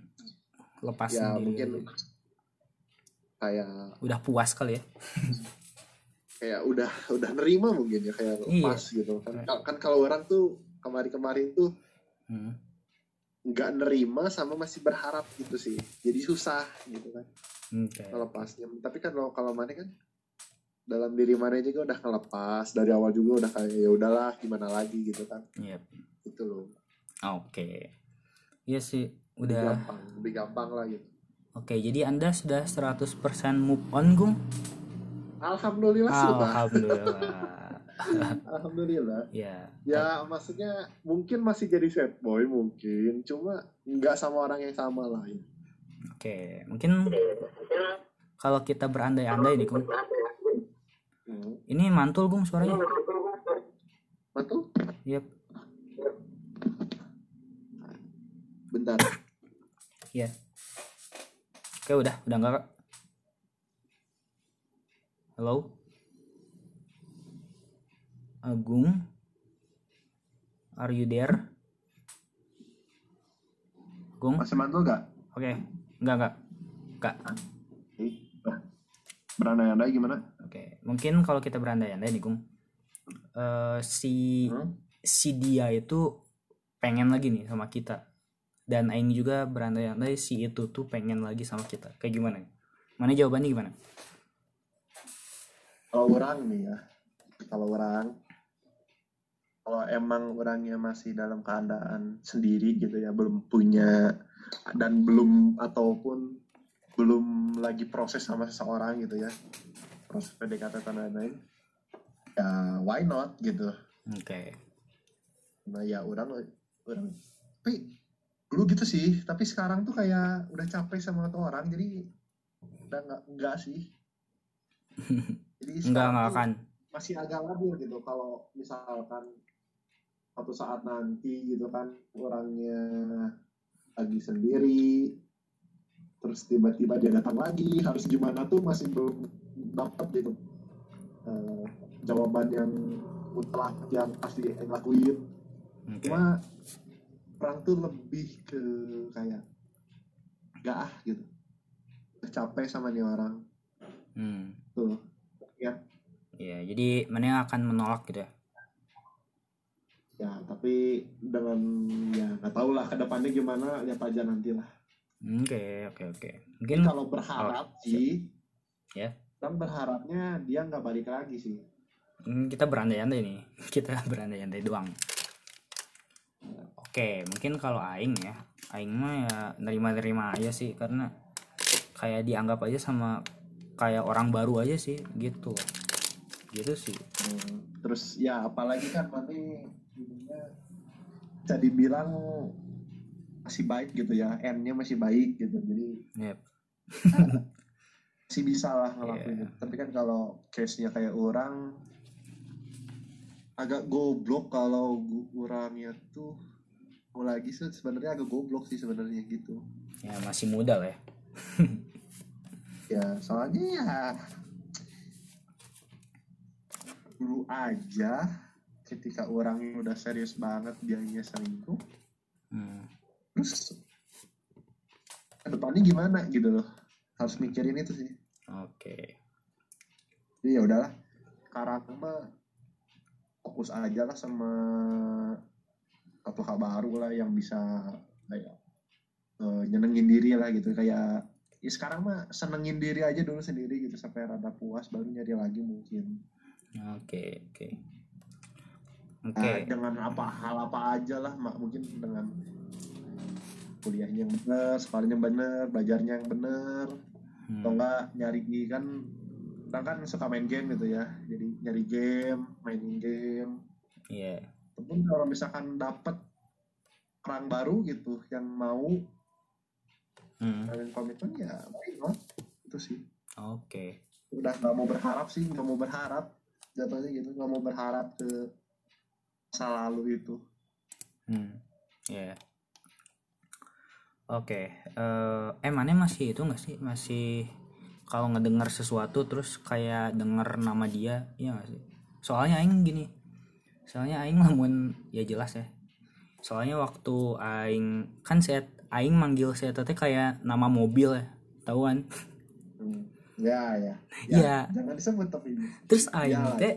lepas ya sendiri. mungkin aja. kayak Udah puas kali ya. kayak udah udah nerima mungkin ya kayak Iya. lepas gitu kan kan kalau orang tuh kemarin-kemarin tuh Hmm. Nggak nerima sama masih berharap gitu sih jadi susah gitu kan Oke. melepasnya tapi kan kalau kalau mana kan dalam diri mana juga udah ngelepas dari awal juga udah kayak ya udahlah gimana lagi gitu kan Iya. itu loh Oke. Iya sih lebih udah gampang lebih gampang lah gitu Oke, jadi Anda sudah 100% move on, Gung? Alhamdulillah sudah Alhamdulillah. alhamdulillah ya. ya maksudnya mungkin masih jadi set boy mungkin cuma nggak sama orang yang sama lah ya. Oke, mungkin kalau kita berandai-andai nih, Gung. Hmm. Ini mantul, Gung, suaranya. Mantul? Yep. bentar Ya. Oke, udah, udah enggak, Kak? Halo? Agung? Are you there? Gung? Masih mantul gak? Oke. Enggak, enggak. Enggak. Ih, nah, Berandai-andai gimana? Oke, mungkin kalau kita berandai-andai nih, Gung. eh, si Hmm? si dia itu pengen lagi nih sama kita. Dan Aing juga berandai-andai si itu tuh pengen lagi sama kita. Kayak gimana? Mana jawabannya gimana? Kalau orang nih ya kalau orang kalau emang orangnya masih dalam keadaan sendiri gitu ya belum punya dan belum ataupun belum lagi proses sama seseorang gitu ya proses PDKT dan lain-lain ya why not gitu Oke. nah ya orang orang tapi dulu gitu sih tapi sekarang tuh kayak udah capek sama tuh orang jadi udah nggak enggak sih jadi Enggak, enggak akan. masih agak labil gitu kalau misalkan suatu saat nanti gitu kan orangnya lagi sendiri terus tiba-tiba dia datang lagi harus gimana tuh masih belum dapat gitu eh, jawaban yang mutlak yang pasti lakuin Oke. cuma orang tuh lebih ke kayak gak ah gitu capek sama nih orang Hmm. tuh ya Iya, jadi mana yang akan menolak gitu ya? ya tapi dengan ya nggak tahu lah ke depannya gimana lihat aja nanti lah Oke, oke, oke. Tapi Mungkin kalau berharap Oh, sih Ya. kan berharapnya dia nggak balik lagi sih Hmm, kita berandai-andai nih. Kita berandai-andai doang. Oke, mungkin kalau aing ya, aing mah ya nerima-nerima aja sih karena kayak dianggap aja sama kayak orang baru aja sih gitu. Gitu sih. Hmm, terus ya apalagi kan mana ininya bisa dibilang masih baik gitu ya N-nya masih baik gitu jadi Yep. masih bisa lah ngelakuin itu. tapi kan kalau case-nya kayak orang agak goblok kalau orangnya tuh mau lagi sih sebenarnya agak goblok sih sebenarnya gitu Ya masih muda lah ya. ya. Soalnya ya dulu aja ketika orang yang udah serius banget dianya selingkuh Hmm. terus ke depannya gimana gitu loh. Harus mikirin itu sih. Oke. jadi ya udahlah. Mah fokus aja lah sama satu hal baru lah yang bisa kayak eh, nyenengin diri lah gitu. Kayak ya sekarang mah senengin diri aja dulu sendiri gitu sampai rada puas baru nyari lagi mungkin Oke, oke. Oke. Nah, dengan apa hal apa aja lah mak mungkin dengan kuliahnya yang bener sekolahnya yang bener belajarnya yang bener Hmm. atau enggak nyari kan orang kan suka main game gitu ya jadi nyari game mainin game Iya. Ataupun kalau misalkan dapat kerang baru gitu yang mau Hmm. kalian komitmen ya not itu sih Oke. udah nggak mau berharap sih nggak mau berharap jatuhnya gitu nggak mau berharap ke masa lalu itu Hmm. Ya. Oke. Eh, eh mana masih itu nggak sih? Masih kalau ngedengar sesuatu terus kayak denger nama dia, iya nggak sih? Soalnya aing gini. Soalnya aing lamun ya jelas ya. Soalnya waktu aing kan saya aing manggil saya teh kayak nama mobil ya. Tahu kan? Hmm. ya ya Iya. jangan disebut tapi ini Terus aing Ya. teh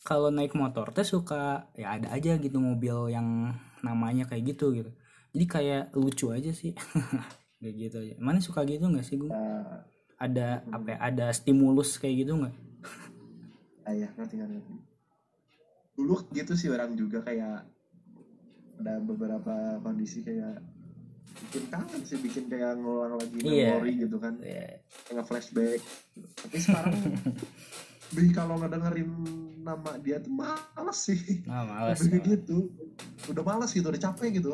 kalau naik motor teh suka ya ada aja gitu mobil yang namanya kayak gitu gitu. Jadi kayak lucu aja sih. kayak gitu aja. Mana suka gitu nggak sih gue? ya, Ada apa ya? Ada stimulus kayak gitu nggak? ah, ya ngerti ngerti ngerti. dulu gitu sih orang juga kayak ada beberapa kondisi kayak bikin kangen sih bikin kayak ngulang lagi Iya. memori gitu kan. Ya, kayak flashback. Tapi sekarang Bih kalau ngedengerin nama dia tuh males sih. Ah, males. Lebih gitu. Udah males gitu udah capek gitu.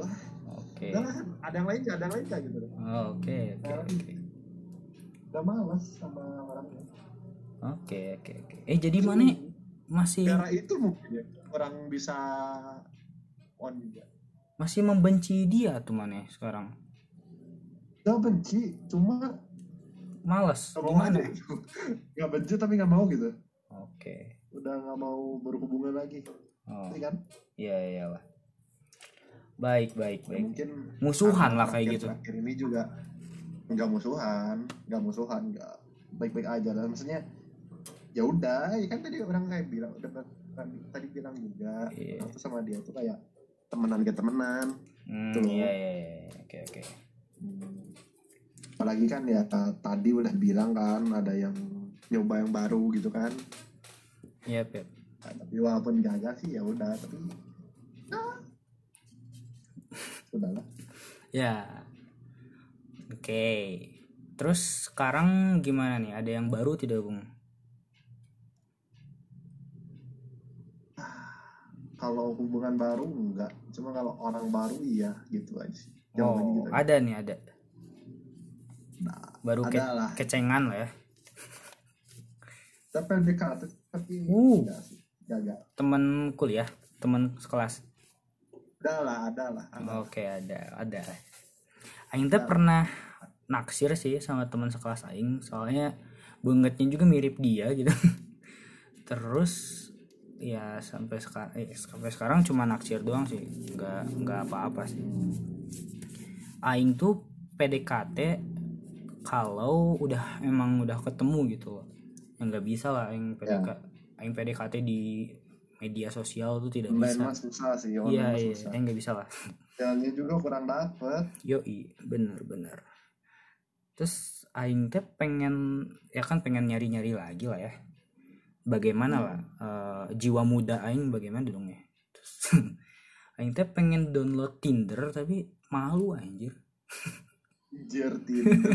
Oke. udah lah ada yang lain nggak? Ada yang lain nggak gitu? Oke, oke, oke. udah males sama orangnya Oke, oke, oke. Eh jadi mana? Masih gara itu mungkin ya orang bisa on juga masih membenci dia tuh mana sekarang? Gak benci, cuma Males. gak mau Gimana? aja gitu. Gak benci tapi gak mau gitu. Oke. Udah gak mau berhubungan lagi. Oh, Iya kan? iya iyalah. Baik, baik, Ya, baik. mungkin Musuhan lah kayak gitu. Terakhir ini juga nggak musuhan, nggak musuhan, nggak baik-baik aja lah. Maksudnya ya udah, ya kan tadi orang kayak bilang udah tadi, tadi bilang juga Iya. aku sama dia tuh kayak temenan kayak temenan. Hmm, Tuh. iya, iya, iya. Oke, oke. Hmm. Apalagi kan ya tadi udah bilang kan ada yang nyoba yang baru gitu kan. Iya, Pep. Nah, tapi walaupun gagal sih ya udah tapi ah, udahlah Ya. Oke. Terus sekarang gimana nih? Ada yang baru tidak, Bung? Kalau hubungan baru enggak cuma kalau orang baru iya gitu aja sih Oh, gitu ada nih, ada. Nah, Baru ke lah kecengan lah ya. tapi PDKT tapi Uh. enggak sih gagal Temen kuliah, temen sekelas. ada lah ada lah. Oke, ada, ada. Aing teh pernah naksir sih sama teman sekelas aing, soalnya bangetnya juga mirip dia gitu. Terus ya sampai sekarang eh, sampai sekarang cuma naksir doang sih, nggak nggak apa-apa sih. Aing tuh PDKT kalau udah emang udah ketemu gitu loh. Yang nggak bisa lah aing PDK, aing PDKT di media sosial tuh tidak online bisa. mah susah sih Iya, online iya, susah aing nggak bisa lah. jalannya juga kurang dapet Yoi, bener bener. Terus Aing teh pengen ya kan pengen nyari nyari lagi lah ya. Bagaimana lah eh, jiwa muda Aing bagaimana dong ya. Aing teh pengen download Tinder tapi malu anjir. Anjir, Tinder.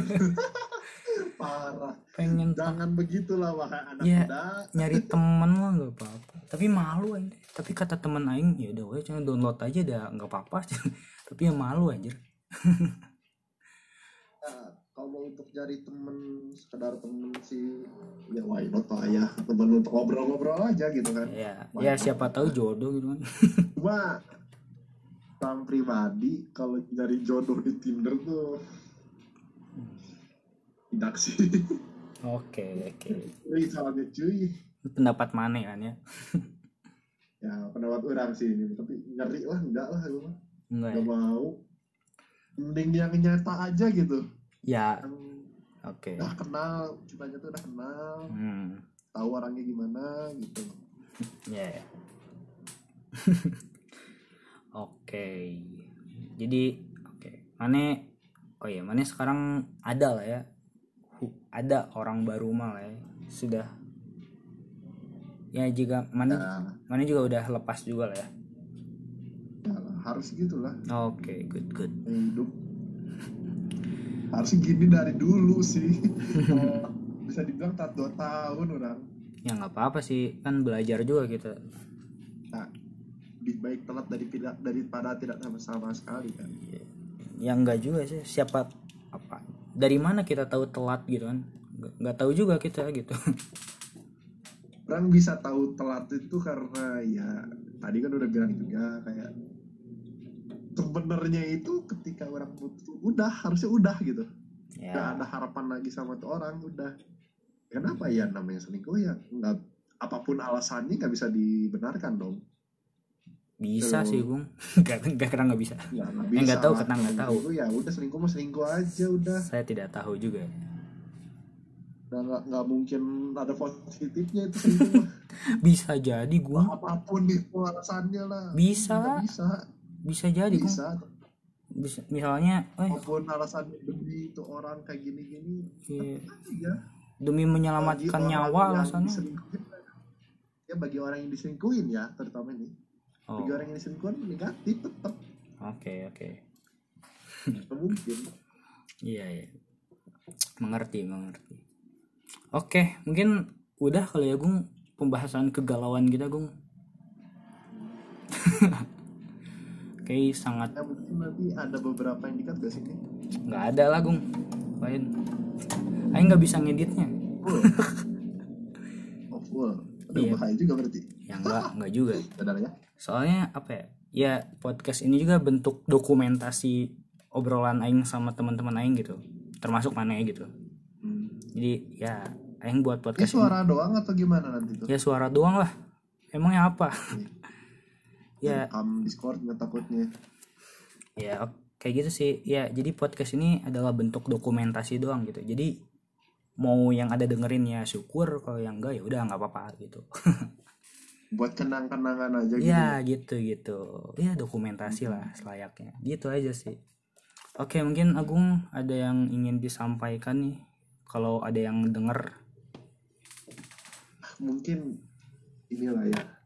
parah Pengen jangan begitulah wahai anak Ya. muda nyari temen lah nggak apa-apa. Tapi malu Aing. teh. Tapi kata temen Aing ya udah we cuma download aja dah nggak apa-apa. tapi ya malu anjir. Kalau untuk cari temen sekedar temen sih. Ya why not lah ya. Temen untuk ngobrol-ngobrol aja gitu kan. Ya, ya siapa tahu jodoh gitu kan. cuma orang pribadi kalau nyari jodoh di Tinder tuh tidak sih. Oke, oke. Wih, soalnya cuy. Pendapat mana kan ya? ya pendapat orang sih ini. Tapi ngeri lah enggak lah gue mah. Enggak ya? mau. Mending yang nyata aja gitu Ya, yang oke. udah kenal kitanya tuh udah kenal. Hmm, tahu orangnya gimana gitu. Ya. ya. oke. Jadi, oke. Mane oh iya mana sekarang ada lah ya. Ada orang baru mah lah ya. Sudah. Ya jika mana Ya, mana juga udah lepas juga lah ya. Harus gitulah oke good good. Hidup harusnya gini dari dulu sih. Bisa dibilang tak dua tahun orang. Ya nggak apa-apa sih. Kan belajar juga kita. Nah, lebih baik telat dari tidak daripada tidak sama sama sekali kan. Ya enggak juga sih. Siapa apa dari mana kita tahu telat gitu kan? Nggak tahu juga kita gitu. Orang bisa tahu telat itu karena ya tadi kan udah bilang juga kayak sebenarnya itu ketika orang putus udah harusnya udah gitu. Ya. Nggak ada harapan lagi sama tuh orang udah. Kenapa ya namanya selingkuh? Ya nggak apa pun alasannya nggak bisa dibenarkan dong. Bisa Tuh. sih gung nggak nggak kira nggak bisa. Nggak nggak Eh, nggak tahu, lah. kena nggak tahu. ya udah selingkuh mah selingkuh aja udah. Saya tidak tahu juga. Udah nggak nggak mungkin ada positifnya itu selingkuh bisa jadi gung apa pun itu alasannya lah. Bisa. Bisa bisa jadi bisa. Bisa misalnya eh. Apa pun alasannya demi itu orang kayak gini-gini. Iya, ya demi menyelamatkan nyawa alasannya. ya bagi orang yang diselingkuhin ya terutama ini. Oh. Bagi orang yang diselingkuhin negatif tetap. Oke oke. Mungkin. Iya iya. Mengerti mengerti. Oke mungkin udah kali ya gung pembahasan kegalauan kita gung Oke sangat ya mungkin nanti ada beberapa yang dikat gak sih ini nggak ada lah gung. Lain. Aing nggak bisa ngeditnya. Oh full. Aduh, Iya. bahaya juga berarti. Ya nggak nggak juga. Ya soalnya apa ya? Ya podcast ini juga bentuk dokumentasi obrolan Aing sama teman-teman Aing gitu. Termasuk mana gitu. Hmm. jadi ya Aing buat ini podcast ini. suara doang atau gimana nanti tuh? Ya suara doang lah. Emangnya apa ya. Rekam discord nggak takutnya. Ya kayak gitu sih. Ya jadi podcast ini adalah bentuk dokumentasi doang gitu. Jadi mau yang ada dengerin ya syukur kalau yang enggak ya udah nggak apa-apa gitu. Buat kenang-kenangan aja gitu ya gitu. gitu ya dokumentasi lah selayaknya. Gitu aja sih. Oke mungkin Agung ada yang ingin disampaikan nih? Kalau ada yang denger. Mungkin inilah ya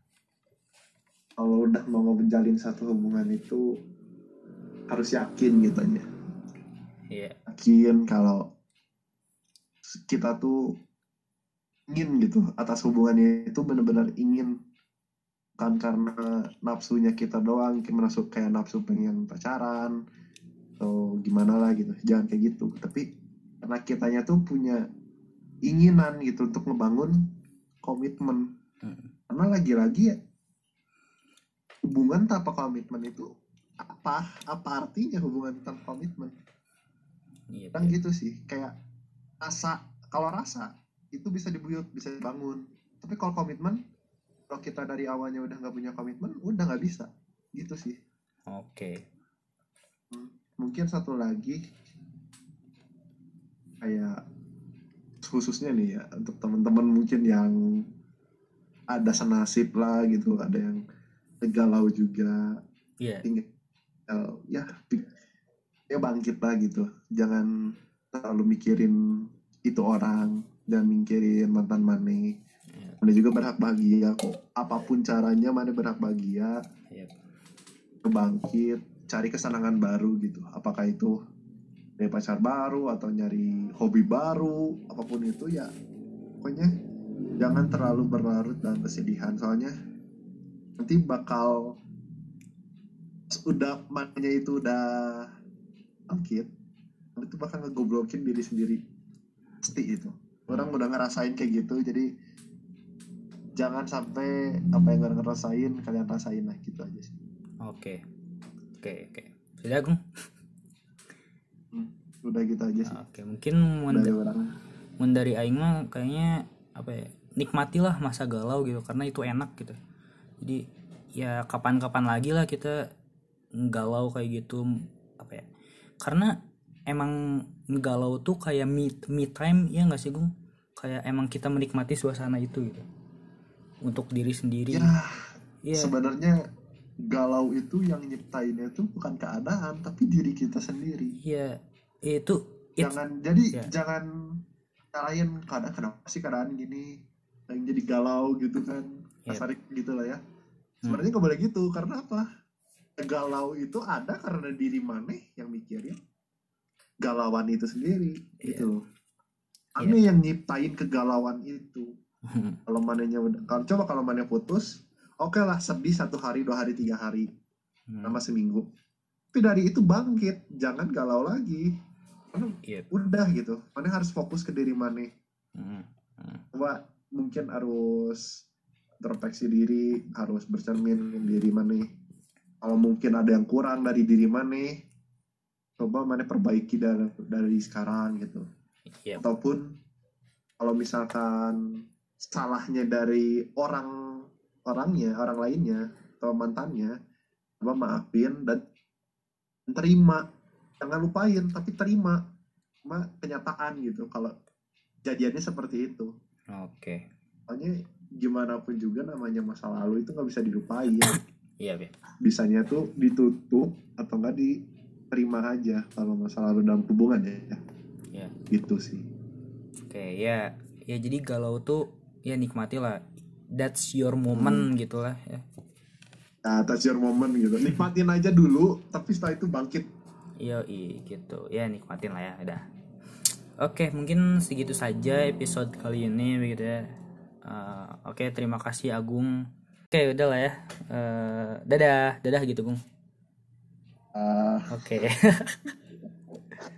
kalau udah mau menjalin satu hubungan itu harus yakin gitu aja. Ya yakin kalau kita tuh ingin gitu atas hubungannya itu benar-benar ingin. Kan karena nafsunya kita doang kayak masuk kayak nafsu pengen pacaran atau gimana lah gitu jangan kayak gitu. Tapi karena kitanya tuh punya inginan gitu untuk ngebangun komitmen. Hmm. karena lagi-lagi ya hubungan tanpa komitmen itu? Apa apa artinya hubungan tanpa komitmen? Gitu. kan gitu sih kayak rasa kalau rasa itu bisa dibuyut bisa dibangun. Tapi kalau komitmen kalau kita dari awalnya udah nggak punya komitmen udah nggak bisa. Gitu sih. Oke. Mungkin satu lagi kayak khususnya nih ya untuk teman-teman mungkin yang ada senasib lah gitu ada yang galau juga. Iya. tinggal ya pi- ya bangkit lah gitu. Jangan terlalu mikirin itu orang. Dan mikirin mantan mane Iya. mana juga berhak bahagia kok. Apa pun caranya mana berhak bahagia. Iya. kebangkit cari kesenangan baru gitu. Apakah itu dari pacar baru atau nyari hobi baru apa pun itu ya pokoknya jangan terlalu berlarut dalam kesedihan. Soalnya nanti bakal udah mananya itu udah bangkit itu bakal ngegoblokin diri sendiri. Pasti itu orang udah ngerasain kayak gitu jadi jangan sampai apa yang orang ngerasain kalian rasain lah gitu aja sih. Oke. Oke oke. Sudah Agung? Udah gitu aja sih. Oke mungkin mun, dari orang mun dari Aing mah kayaknya apa ya nikmatilah masa galau gitu karena itu enak gitu jadi ya kapan-kapan lagi lah kita galau kayak gitu apa ya. Karena emang galau tuh kayak me, me time ya nggak sih Gung? Kayak emang kita menikmati suasana itu gitu. Untuk diri sendiri. Ya Iya. sebenarnya galau itu yang nyiptainnya itu bukan keadaan tapi diri kita sendiri. Iya, itu it, jangan jadi ya. jangan nyalain keadaan kenapa sih keadaan gini yang jadi galau gitu kan Iya. kasarik gitu lah ya Hmm. sebenarnya nggak boleh gitu karena apa galau itu ada karena diri maneh yang mikirin galauan itu sendiri Iya. gitu loh aneh yang nyiptain kegalauan itu Hmm. kalau manehnya udah kalau coba kalau maneh putus oke lah sedih satu hari dua hari tiga hari Hmm. sama seminggu tapi dari itu bangkit jangan galau lagi karena Iya. udah gitu maneh harus fokus ke diri maneh Hmm. coba mungkin harus introspeksi diri harus bercermin diri maneh. Kalau mungkin ada yang kurang dari diri maneh coba maneh perbaiki dari, dari sekarang gitu. Iya. ataupun kalau misalkan salahnya dari orang orangnya orang lainnya atau mantannya coba maafin dan terima. Jangan lupain tapi terima. Cuma kenyataan gitu kalau jadiannya seperti itu. Oke. soalnya gimana pun juga namanya masa lalu itu nggak bisa dilupain Iya, Be. bisanya tuh ditutup atau nggak diterima aja kalau masa lalu dalam hubungan ya Iya. gitu sih Oke, ya. Ya jadi galau tuh ya nikmati lah. That's your moment gitu lah ya. nah touch your moment gitu nikmatin aja dulu tapi setelah itu bangkit Iya, gitu. Ya nikmatin lah ya, udah. Oke, mungkin segitu saja episode kali ini begitu ya. Eh, Oke, terima kasih Agung. Oke, udah lah ya. Eh, dadah, dadah gitu, Gung. Ah, Oke.